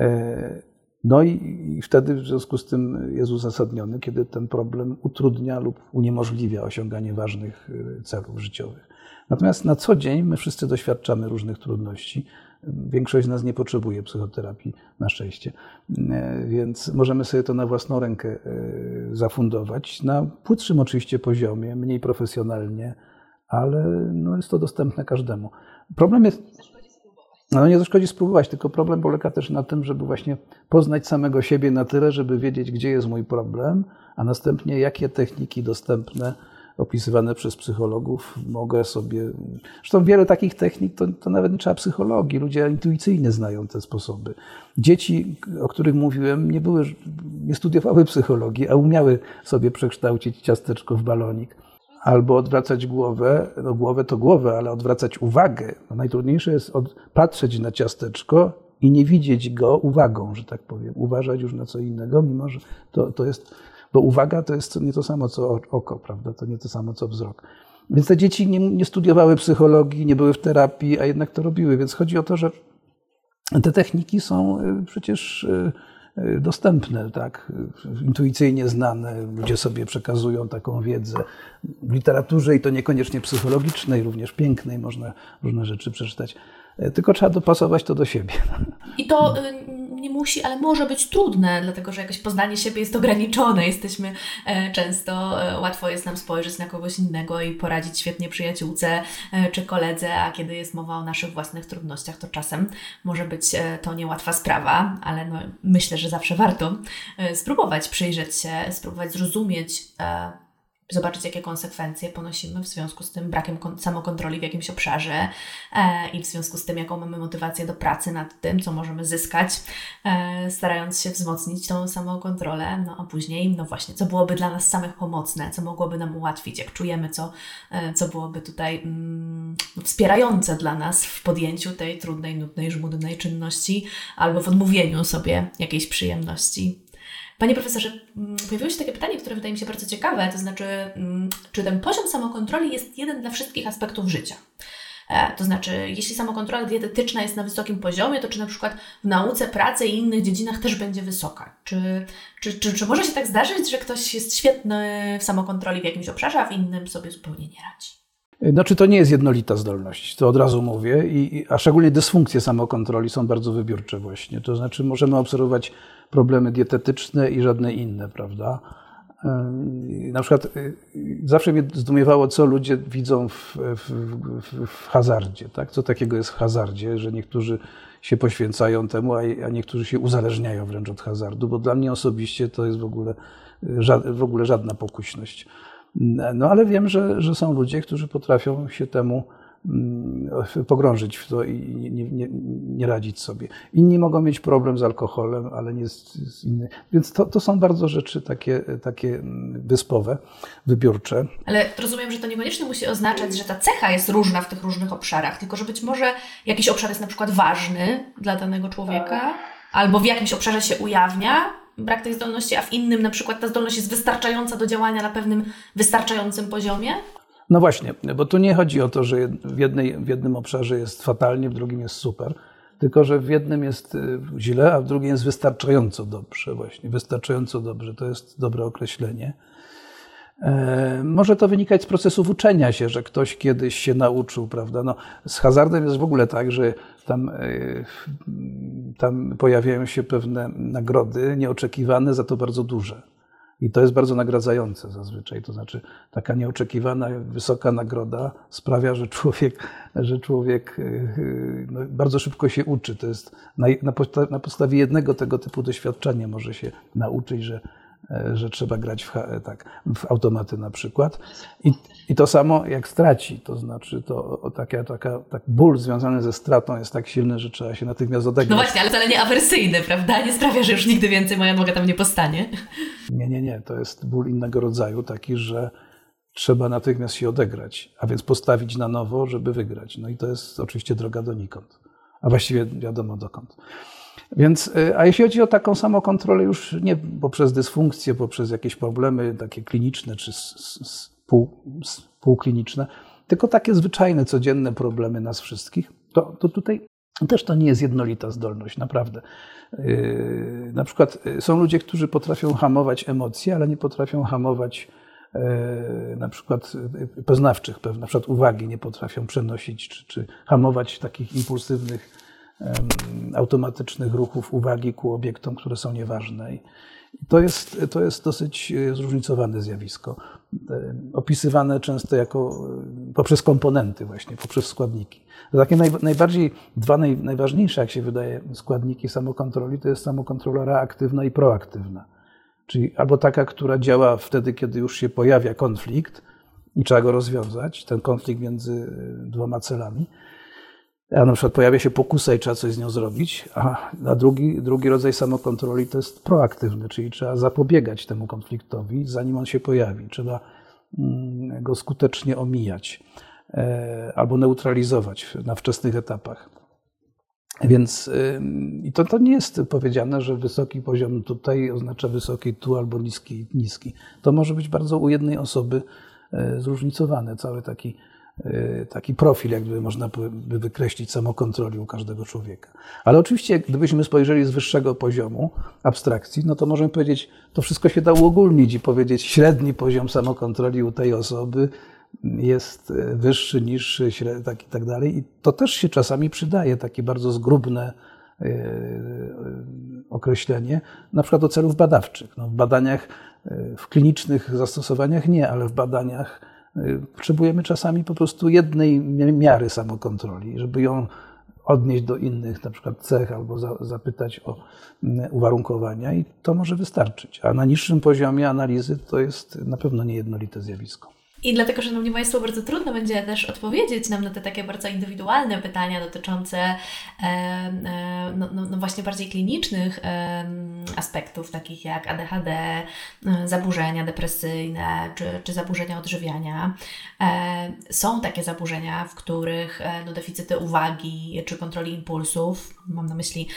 Speaker 2: E, no i, wtedy w związku z tym jest uzasadniony, kiedy ten problem utrudnia lub uniemożliwia osiąganie ważnych y, celów życiowych. Natomiast na co dzień my wszyscy doświadczamy różnych trudności. Większość z nas nie potrzebuje psychoterapii, na szczęście, e, więc możemy sobie to na własną rękę e, zafundować na płytszym oczywiście poziomie, mniej profesjonalnie, ale no jest to dostępne każdemu. Problem jest. No nie zaszkodzi spróbować, tylko problem polega też na tym, żeby właśnie poznać samego siebie na tyle, żeby wiedzieć, gdzie jest mój problem, a następnie jakie techniki dostępne, opisywane przez psychologów mogę sobie. Zresztą wiele takich technik to, to nawet nie trzeba psychologii, ludzie intuicyjnie znają te sposoby. Dzieci, o których mówiłem, nie, były, nie studiowały psychologii, a umiały sobie przekształcić ciasteczko w balonik albo odwracać głowę, no głowę to głowę, ale odwracać uwagę. No najtrudniejsze jest od, patrzeć na ciasteczko i nie widzieć go uwagą, że tak powiem, uważać już na co innego, mimo że to, to jest, bo uwaga to jest nie to samo co oko, prawda, to nie to samo co wzrok. Więc te dzieci nie, nie studiowały psychologii, nie były w terapii, a jednak to robiły, więc chodzi o to, że te techniki są y, przecież y, Y, dostępne, tak, intuicyjnie znane. Ludzie sobie przekazują taką wiedzę. W literaturze i to niekoniecznie psychologicznej, również pięknej, można różne rzeczy przeczytać. Y, tylko trzeba dopasować to do siebie.
Speaker 1: I to y, nie musi, ale może być trudne, dlatego że jakoś poznanie siebie jest ograniczone. Jesteśmy e, często, e, łatwo jest nam spojrzeć na kogoś innego i poradzić świetnie przyjaciółce e, czy koledze, a kiedy jest mowa o naszych własnych trudnościach, to czasem może być to niełatwa sprawa, ale no, myślę, że zawsze warto spróbować przyjrzeć się, spróbować zrozumieć zobaczyć, jakie konsekwencje ponosimy w związku z tym brakiem samokontroli w jakimś obszarze e, i w związku z tym, jaką mamy motywację do pracy nad tym, co możemy zyskać, e, starając się wzmocnić tą samokontrolę, no a później, no właśnie, co byłoby dla nas samych pomocne, co mogłoby nam ułatwić, jak czujemy, co, e, co byłoby tutaj mm, wspierające dla nas w podjęciu tej trudnej, nudnej, żmudnej czynności albo w odmówieniu sobie jakiejś przyjemności. Panie profesorze, mm, pojawiło się takie pytanie, które wydaje mi się bardzo ciekawe, to znaczy, mm, czy ten poziom samokontroli jest jeden dla wszystkich aspektów życia? E, to znaczy, jeśli samokontrola dietetyczna jest na wysokim poziomie, to czy na przykład w nauce, pracy i innych dziedzinach też będzie wysoka? Czy, czy, czy, czy może się tak zdarzyć, że ktoś jest świetny w samokontroli w jakimś obszarze, a w innym sobie zupełnie nie radzi?
Speaker 2: Znaczy to nie jest jednolita zdolność, to od razu mówię, I, a szczególnie dysfunkcje samokontroli są bardzo wybiórcze właśnie. To znaczy możemy obserwować problemy dietetyczne i żadne inne, prawda? Na przykład y, zawsze mnie zdumiewało, co ludzie widzą w, w, w, w, hazardzie. Tak? Co takiego jest w hazardzie, że niektórzy się poświęcają temu, a, a niektórzy się uzależniają wręcz od hazardu, bo dla mnie osobiście to jest w ogóle, w ogóle żadna pokuśność. No ale wiem, że, że są ludzie, którzy potrafią się temu pogrążyć w to i nie, nie, nie, radzić sobie. Inni mogą mieć problem z alkoholem, ale nie z, z inny. Więc to, to są bardzo rzeczy takie, takie mm, wyspowe, wybiórcze.
Speaker 1: Ale rozumiem, że to niekoniecznie musi oznaczać, że ta cecha jest różna w tych różnych obszarach, tylko że być może jakiś obszar jest na przykład ważny dla danego człowieka, albo w jakimś obszarze się ujawnia, brak tej zdolności, a w innym na przykład ta zdolność jest wystarczająca do działania na pewnym wystarczającym poziomie?
Speaker 2: No właśnie, bo tu nie chodzi o to, że w, jednej, w jednym obszarze jest fatalnie, w drugim jest super, tylko że w jednym jest y, źle, a w drugim jest wystarczająco dobrze właśnie. Wystarczająco dobrze, to jest dobre określenie. E, może to wynikać z procesów uczenia się, że ktoś kiedyś się nauczył, prawda? No, z hazardem jest w ogóle tak, że tam, e, tam pojawiają się pewne nagrody nieoczekiwane, za to bardzo duże. I to jest bardzo nagradzające zazwyczaj. To znaczy, taka nieoczekiwana, wysoka nagroda sprawia, że człowiek, że człowiek e, no, bardzo szybko się uczy. To jest na, na podstawie jednego tego typu doświadczenia może się nauczyć, że że trzeba grać w, e, tak, w automaty na przykład. I, I to samo jak straci, to znaczy to taka, taka, tak ból związany ze stratą jest tak silny, że trzeba się natychmiast odegrać.
Speaker 1: No właśnie, ale wcale nie awersyjny, prawda? Nie sprawia, że już nigdy więcej moja noga tam nie postanie.
Speaker 2: Nie, nie, nie. To jest ból innego rodzaju, taki, że trzeba natychmiast się odegrać, a więc postawić na nowo, żeby wygrać. No i to jest oczywiście droga donikąd, a właściwie wiadomo dokąd. Więc, y, a jeśli chodzi o taką samokontrolę, już nie poprzez dysfunkcję, poprzez jakieś problemy takie kliniczne czy półkliniczne, tylko takie zwyczajne, codzienne problemy nas wszystkich, to, to tutaj też to nie jest jednolita zdolność, naprawdę. Y, na przykład y, są ludzie, którzy potrafią hamować emocje, ale nie potrafią hamować na przykład poznawczych, na przykład uwagi nie potrafią przenosić, czy, czy hamować takich impulsywnych automatycznych ruchów uwagi ku obiektom, które są nieważne. To jest, to jest dosyć e, zróżnicowane zjawisko, opisywane często jako e, poprzez komponenty właśnie, poprzez składniki. Takie naj, najbardziej, dwa naj, najważniejsze, jak się wydaje, składniki samokontroli, to jest samokontrola reaktywna i proaktywna. Czyli albo taka, która działa wtedy, kiedy już się pojawia konflikt i trzeba go rozwiązać, ten konflikt między e, dwoma celami, a na przykład pojawia się pokusa i trzeba coś z nią zrobić, a, a drugi, drugi rodzaj samokontroli to jest proaktywny, czyli trzeba zapobiegać temu konfliktowi, zanim on się pojawi. Trzeba mm, go skutecznie omijać e, albo neutralizować na wczesnych etapach. Więc i to, to nie jest powiedziane, że wysoki poziom tutaj oznacza wysoki tu albo niski niski. To może być bardzo u jednej osoby e, zróżnicowane, cały taki taki profil, jakby można by wykreślić samokontroli u każdego człowieka. Ale oczywiście, gdybyśmy spojrzeli z wyższego poziomu abstrakcji, no to możemy powiedzieć, to wszystko się da uogólnić i powiedzieć, średni poziom samokontroli u tej osoby jest y, wyższy, niższy, tak i tak dalej. I to też się czasami przydaje, takie bardzo zgrubne y, określenie, na przykład do celów badawczych. No w badaniach, w klinicznych zastosowaniach nie, ale w badaniach Potrzebujemy czasami po prostu jednej miary samokontroli, żeby ją odnieść do innych, na przykład cech, albo za, zapytać o mm, uwarunkowania, i to może wystarczyć. A na niższym poziomie analizy to jest na pewno niejednolite zjawisko.
Speaker 1: I dlatego, Szanowni Państwo, bardzo trudno będzie też odpowiedzieć nam na te takie bardzo indywidualne pytania dotyczące e, e, no, no, właśnie bardziej klinicznych e, aspektów, takich jak ADHD, e, zaburzenia depresyjne czy, czy zaburzenia odżywiania. E, są takie zaburzenia, w których e, no, deficyty uwagi czy kontroli impulsów, mam na myśli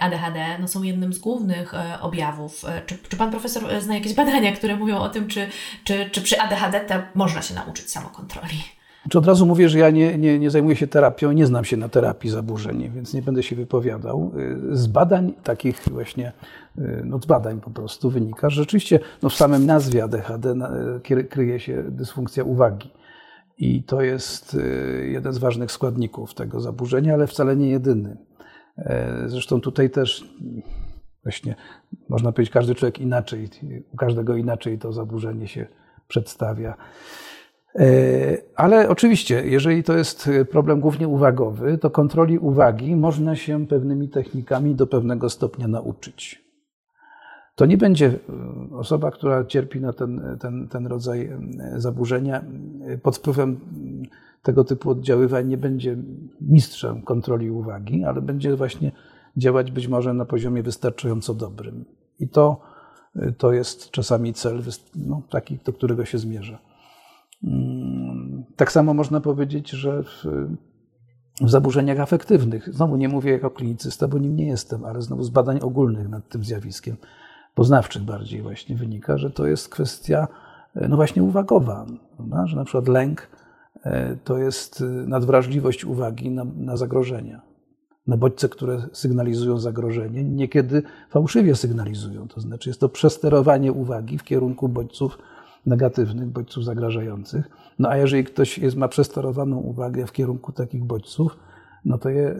Speaker 1: ADHD, no, są jednym z głównych objawów. Czy, czy Pan Profesor zna jakieś badania, które mówią o tym, czy, czy, czy przy ADHD te można się nauczyć samokontroli.
Speaker 2: Czy od razu mówię, że ja nie, nie, nie zajmuję się terapią, nie znam się na terapii zaburzeń, więc nie będę się wypowiadał. Z badań takich właśnie, no z badań po prostu wynika, że rzeczywiście no w samym nazwie ADHD kryje się dysfunkcja uwagi. I to jest jeden z ważnych składników tego zaburzenia, ale wcale nie jedyny. Zresztą tutaj też właśnie można powiedzieć, każdy człowiek inaczej, u każdego inaczej to zaburzenie się przedstawia. E, ale oczywiście, jeżeli to jest problem głównie uwagowy, to kontroli uwagi można się pewnymi technikami do pewnego stopnia nauczyć. To nie będzie e, osoba, która cierpi na ten, ten, ten rodzaj e, zaburzenia pod wpływem tego typu oddziaływań, nie będzie mistrzem kontroli uwagi, ale będzie właśnie działać być może na poziomie wystarczająco dobrym. I to, to jest czasami cel no, taki, do którego się zmierza. Mm, tak samo można powiedzieć, że w, w zaburzeniach afektywnych, znowu nie mówię jako klinicysta, bo nim nie jestem, ale znowu z badań ogólnych nad tym zjawiskiem, poznawczych bardziej właśnie wynika, że to jest kwestia no właśnie uwagowa, prawda? że na przykład lęk e, to jest nadwrażliwość uwagi na, na zagrożenia na bodźce, które sygnalizują zagrożenie, niekiedy fałszywie sygnalizują. To znaczy jest to przesterowanie uwagi w kierunku bodźców negatywnych, bodźców zagrażających. No a jeżeli ktoś jest, ma przesterowaną uwagę w kierunku takich bodźców, no to je,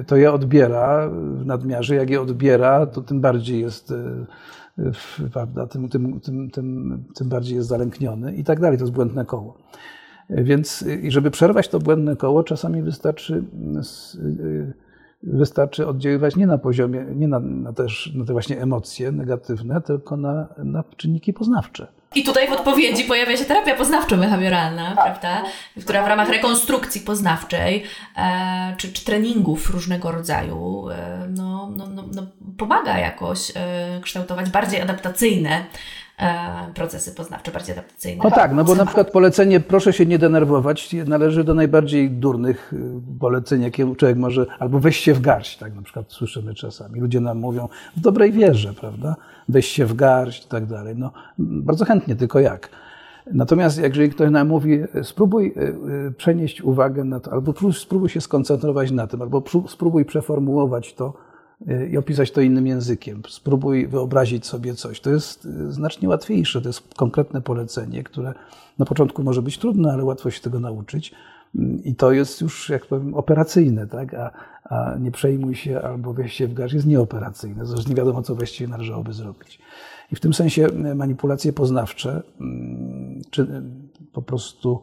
Speaker 2: y, to je odbiera w nadmiarze. Jak je odbiera, to tym bardziej jest, y, prawda, tym, tym, tym, tym, tym bardziej jest zalękniony i tak dalej. To jest błędne koło. Więc i żeby przerwać to błędne koło, czasami wystarczy, wystarczy oddziaływać nie na poziomie, nie na, na też na te właśnie emocje negatywne, tylko na, na czynniki poznawcze.
Speaker 1: I tutaj w odpowiedzi pojawia się terapia poznawczo-behawioralna, tak. prawda? Która w ramach rekonstrukcji poznawczej e, czy, czy treningów różnego rodzaju e, no, no, no, no, pomaga jakoś e, kształtować bardziej adaptacyjne procesy poznawcze, bardziej adaptacyjne.
Speaker 2: No tak, no bo na przykład polecenie proszę się nie denerwować należy do najbardziej durnych y, poleceń, jakie człowiek może, albo weź się w garść, tak na przykład słyszymy czasami. Ludzie nam mówią w dobrej wierze, prawda? Weź się w garść i tak dalej. No bardzo chętnie, tylko jak? Natomiast jeżeli ktoś nam mówi, spróbuj y, y, przenieść uwagę na to, albo spróbuj się skoncentrować na tym, albo spróbuj przeformułować to, i opisać to innym językiem. Spróbuj wyobrazić sobie coś. To jest y, znacznie łatwiejsze. To jest konkretne polecenie, które na początku może być trudne, ale łatwo się tego nauczyć. I to jest już, jak powiem, operacyjne, tak? A, a nie przejmuj się albo wejście w garść jest nieoperacyjne. Zresztą nie wiadomo, co właściwie należałoby zrobić. I w tym sensie y, manipulacje poznawcze, mm, czy po prostu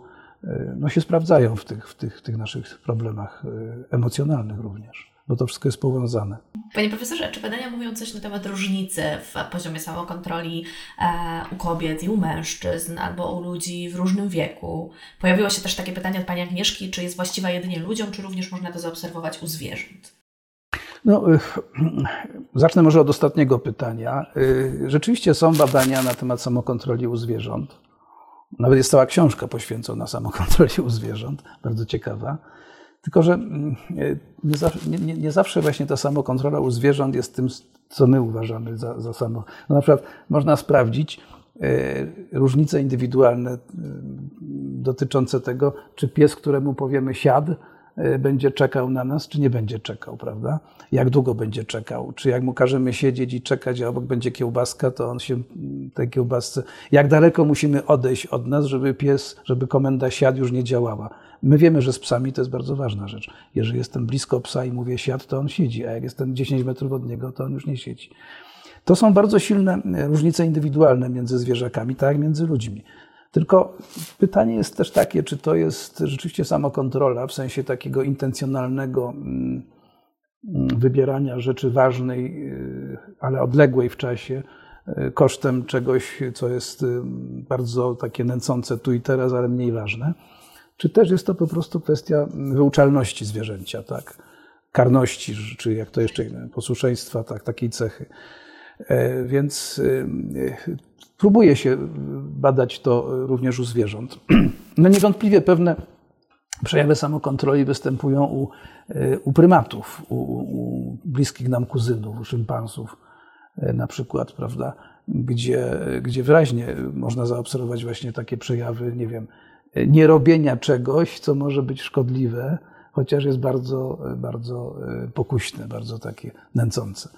Speaker 2: no, się sprawdzają w tych, w, tych, w tych naszych problemach emocjonalnych również bo to wszystko jest powiązane.
Speaker 1: Panie profesorze, czy badania mówią coś na temat różnicy w poziomie samokontroli e, u kobiet i u mężczyzn, albo u ludzi w różnym wieku? Pojawiło się też takie pytanie od Pani Agnieszki, czy jest właściwa jedynie ludziom, czy również można to zaobserwować u zwierząt?
Speaker 2: No, y, zacznę może od ostatniego pytania. Y, rzeczywiście są badania na temat samokontroli u zwierząt. Nawet jest cała książka poświęcona samokontroli u zwierząt, bardzo ciekawa. Tylko, że mm, nie zawsze, nie, nie zawsze właśnie ta samokontrola u zwierząt jest tym, co my uważamy za, za samo. No na przykład można sprawdzić e, różnice indywidualne e, dotyczące tego, czy pies, któremu powiemy siad, e, będzie czekał na nas, czy nie będzie czekał, prawda? Jak długo będzie czekał? Czy jak mu każemy siedzieć i czekać, a obok będzie kiełbaska, to on się tej kiełbasce. Jak daleko musimy odejść od nas, żeby pies, żeby komenda siad już nie działała? My wiemy, że z psami to jest bardzo ważna rzecz. Jeżeli jestem blisko psa i mówię siad, to on siedzi, a jak jestem 10 metrów od niego, to on już nie siedzi. To są bardzo silne e, różnice indywidualne między zwierzakami, tak jak między ludźmi. Tylko pytanie jest też takie, czy to jest rzeczywiście samokontrola w sensie takiego intencjonalnego mm, mm, wybierania rzeczy ważnej, e, ale odległej w czasie, e, kosztem czegoś, co jest bardzo takie nęcące tu i teraz, ale mniej ważne czy też jest to po prostu kwestia wyuczalności zwierzęcia, tak? karności, czy jak to jeszcze, posłuszeństwa, tak, takiej cechy. E, więc e, próbuje się badać to również u zwierząt. No niewątpliwie pewne przejawy samokontroli występują u, u prymatów, u, u bliskich nam kuzynów, u szympansów na przykład, prawda, gdzie, gdzie wyraźnie można zaobserwować właśnie takie przejawy, nie wiem, nierobienia czegoś, co może być szkodliwe, chociaż jest bardzo, bardzo pokuśne, bardzo takie nęcące.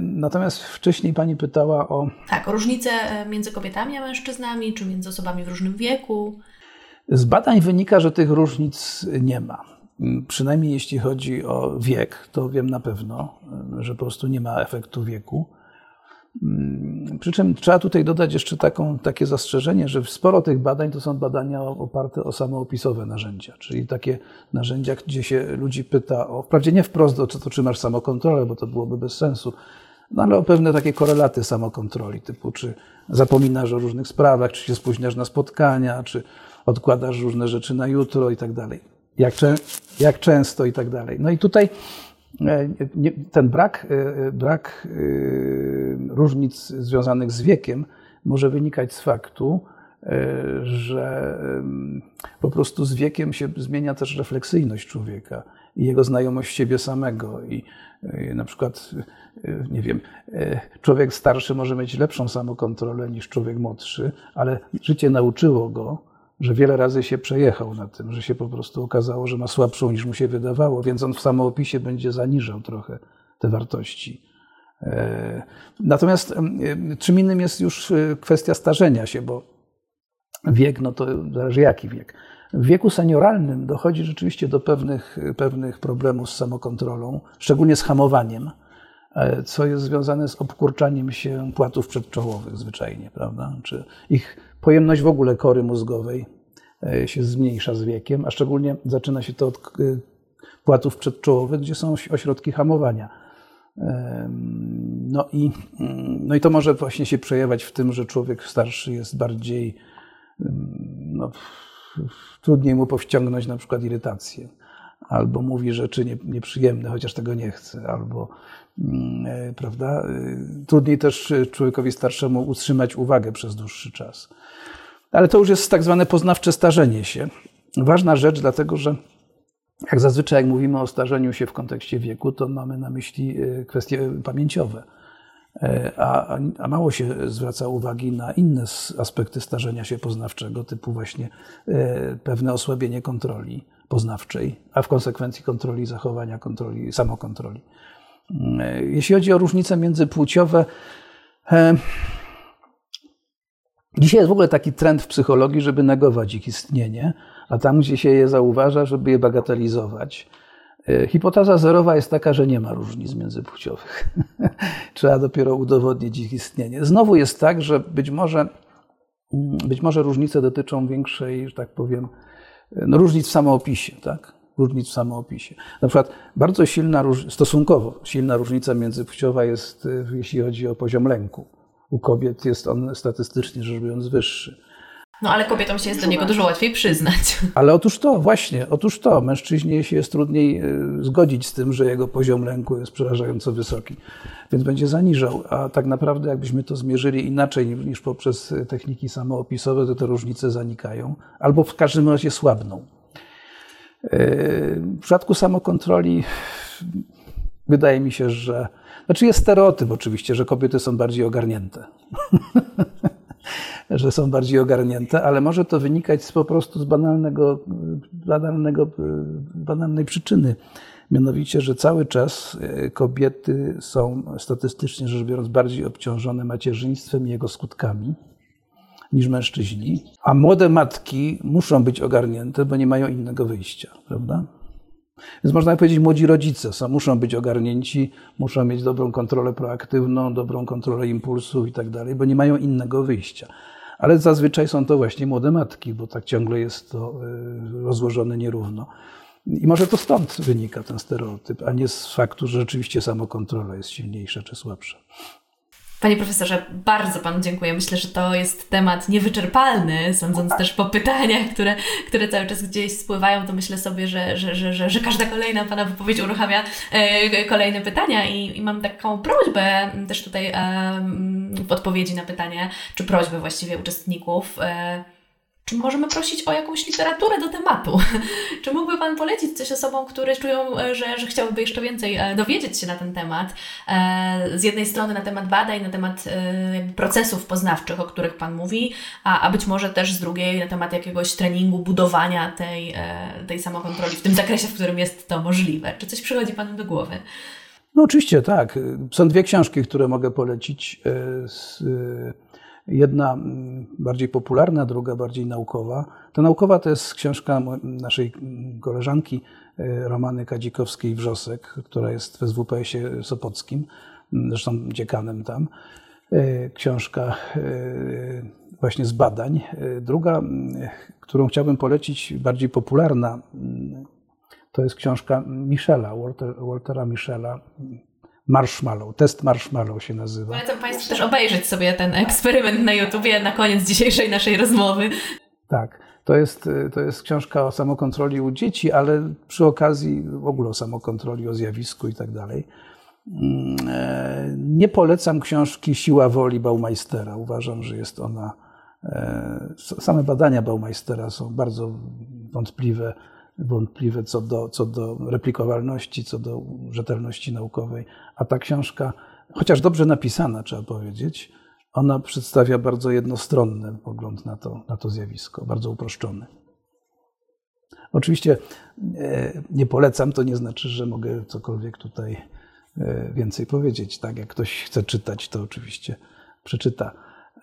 Speaker 2: Natomiast wcześniej pani pytała o.
Speaker 1: Tak, o różnice między kobietami a mężczyznami, czy między osobami w różnym wieku.
Speaker 2: Z badań wynika, że tych różnic nie ma. Przynajmniej jeśli chodzi o wiek, to wiem na pewno, że po prostu nie ma efektu wieku. Przy czym trzeba tutaj dodać jeszcze taką, takie zastrzeżenie, że sporo tych badań to są badania oparte o samoopisowe narzędzia, czyli takie narzędzia, gdzie się ludzi pyta o, wprawdzie nie wprost o to, czy masz samokontrolę, bo to byłoby bez sensu, no ale o pewne takie korelaty samokontroli, typu czy zapominasz o różnych sprawach, czy się spóźniasz na spotkania, czy odkładasz różne rzeczy na jutro i tak dalej. Jak, jak często i tak dalej. No i tutaj ten brak, e, brak e, różnic związanych z wiekiem może wynikać z faktu, że po prostu z wiekiem się zmienia też refleksyjność człowieka i jego znajomość siebie samego. I na przykład, nie wiem, człowiek starszy może mieć lepszą samokontrolę niż człowiek młodszy, ale życie nauczyło go, że wiele razy się przejechał na tym, że się po prostu okazało, że ma słabszą niż mu się wydawało, więc on w samoopisie będzie zaniżał trochę te wartości. E, natomiast czym innym jest już e, kwestia starzenia się, bo wiek, no to zależy jaki wiek. W wieku senioralnym dochodzi rzeczywiście do pewnych, pewnych problemów z samokontrolą, szczególnie z hamowaniem, e, co jest związane z obkurczaniem się płatów przedczołowych zwyczajnie, prawda? Czy ich pojemność w ogóle kory mózgowej e, się zmniejsza z wiekiem, a szczególnie zaczyna się to od e, płatów przedczołowych, gdzie są ośrodki hamowania. No i, no i to może właśnie się przejawiać w tym, że człowiek starszy jest bardziej, no, trudniej mu powściągnąć na przykład irytację, albo mówi rzeczy nieprzyjemne, chociaż tego nie chce, albo e, prawda, trudniej też człowiekowi starszemu utrzymać uwagę przez dłuższy czas. Ale to już jest tak zwane poznawcze starzenie się. Ważna rzecz, dlatego że jak zazwyczaj, jak mówimy o starzeniu się w kontekście wieku, to mamy na myśli e, kwestie pamięciowe. E, a, a mało się zwraca uwagi na inne aspekty starzenia się poznawczego, typu właśnie e, pewne osłabienie kontroli poznawczej, a w konsekwencji kontroli zachowania, kontroli, samokontroli. Jeśli chodzi o różnice międzypłciowe, Dzisiaj jest w ogóle taki trend w psychologii, żeby negować ich istnienie, a tam, gdzie się je zauważa, żeby je bagatelizować. E, hipoteza zerowa jest taka, że nie ma różnic międzypłciowych. Trzeba dopiero udowodnić ich istnienie. Znowu jest tak, że być może, mm, być może różnice dotyczą większej, że tak powiem, e, no różnic w samoopisie, tak? Różnic w samoopisie. Na przykład bardzo silna, stosunkowo silna różnica międzypłciowa jest, e, jeśli chodzi o poziom lęku u kobiet jest on statystycznie rzecz biorąc wyższy.
Speaker 1: No ale kobietom się jest do niego dużo łatwiej przyznać.
Speaker 2: Ale otóż to, właśnie, otóż to. Mężczyźnie się jest trudniej e, zgodzić z tym, że jego poziom lęku jest przerażająco wysoki, więc będzie zaniżał. A tak naprawdę, jakbyśmy to zmierzyli inaczej niż poprzez techniki samoopisowe, to te różnice zanikają albo w każdym razie słabną. E, w przypadku samokontroli wydaje mi się, że znaczy jest stereotyp oczywiście, że kobiety są bardziej ogarnięte. że są bardziej ogarnięte, ale może to wynikać z, po prostu z banalnego, banalnego, banalnej przyczyny. Mianowicie, że cały czas e, kobiety są statystycznie rzecz biorąc bardziej obciążone macierzyństwem i jego skutkami niż mężczyźni, a młode matki muszą być ogarnięte, bo nie mają innego wyjścia, prawda? Więc można powiedzieć, młodzi rodzice są, muszą być ogarnięci, muszą mieć dobrą kontrolę proaktywną, dobrą kontrolę impulsów i tak dalej, bo nie mają innego wyjścia. Ale zazwyczaj są to właśnie młode matki, bo tak ciągle jest to y, rozłożone nierówno. I może to stąd wynika ten stereotyp, a nie z faktu, że rzeczywiście samokontrola jest silniejsza czy słabsza.
Speaker 1: Panie profesorze, bardzo Panu dziękuję. Myślę, że to jest temat niewyczerpalny, sądząc też po pytaniach, które, które cały czas gdzieś spływają, to myślę sobie, że, że, że, że, że każda kolejna Pana wypowiedź uruchamia e, kolejne pytania i, i mam taką prośbę też tutaj e, w odpowiedzi na pytanie, czy prośbę właściwie uczestników. E, czy możemy prosić o jakąś literaturę do tematu? czy mógłby Pan polecić coś osobom, które czują, e, że, że chciałyby jeszcze więcej e, dowiedzieć się na ten temat? E, z jednej strony na temat badań, na temat procesów poznawczych, o których Pan mówi, a, a być może też z drugiej na temat jakiegoś treningu, budowania tej, tej samokontroli w tym zakresie, w którym jest to możliwe. Czy coś przychodzi Panu do głowy?
Speaker 2: No oczywiście tak. Są dwie książki, które mogę polecić. Jedna mm, bardziej popularna, druga bardziej naukowa. Ta naukowa to jest książka naszej mm, koleżanki e, Romany Kadzikowskiej-Wrzosek, która jest w SWPS-ie Sopockim, mm, zresztą dziekanem tam. E, książka e, właśnie z badań. Druga, którą chciałbym polecić, bardziej popularna, to jest książka Michela, Walter, Waltera Michela, Marshmallow. Test Marshmallow się nazywa.
Speaker 1: Polecam Państwu też obejrzeć sobie ten eksperyment na YouTubie na koniec dzisiejszej naszej rozmowy.
Speaker 2: Tak. To jest, to jest książka o samokontroli u dzieci, ale przy okazji w ogóle o samokontroli, o zjawisku i tak dalej. Mm, e, nie polecam książki Siła woli Baumeistera. Uważam, że jest ona. E, same badania Baumeistera są bardzo wątpliwe wątpliwe co do, co do replikowalności, co do rzetelności naukowej. A ta książka, chociaż dobrze napisana, trzeba powiedzieć, ona przedstawia bardzo jednostronny pogląd na to, na to zjawisko, bardzo uproszczony. Oczywiście e, nie polecam, to nie znaczy, że mogę cokolwiek tutaj e, więcej powiedzieć. Tak, jak ktoś chce czytać, to oczywiście przeczyta,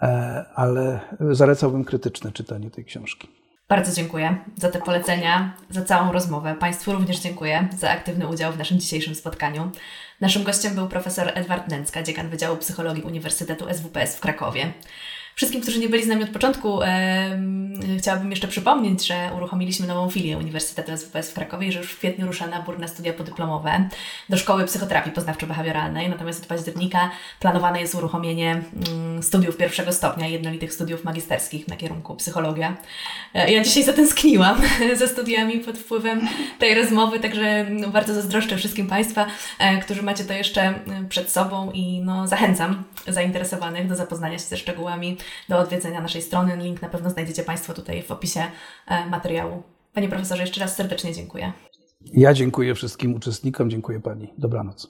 Speaker 2: e, ale zalecałbym krytyczne czytanie tej książki.
Speaker 1: Bardzo dziękuję za te polecenia, za całą rozmowę. Państwu również dziękuję za aktywny udział w naszym dzisiejszym spotkaniu. Naszym gościem był profesor Edward Nęcka, dziekan Wydziału Psychologii Uniwersytetu SWPS w Krakowie. Wszystkim, którzy nie byli z nami od początku, e, chciałabym jeszcze przypomnieć, że uruchomiliśmy nową filię Uniwersytetu SWPS w Krakowie że już w kwietniu rusza nabór na studia podyplomowe do Szkoły Psychoterapii Poznawczo-Behawioralnej. Natomiast od października planowane jest uruchomienie mm, studiów pierwszego stopnia, jednolitych studiów magisterskich na kierunku psychologia. E, ja dzisiaj zatęskniłam ze studiami pod wpływem tej rozmowy, także no, bardzo zazdroszczę wszystkim Państwa, e, którzy macie to jeszcze przed sobą i no, zachęcam zainteresowanych do zapoznania się ze szczegółami do odwiedzenia naszej strony. Link na pewno znajdziecie Państwo tutaj w opisie e, materiału. Panie profesorze, jeszcze raz serdecznie dziękuję.
Speaker 2: Ja dziękuję wszystkim uczestnikom, dziękuję Pani. Dobranoc.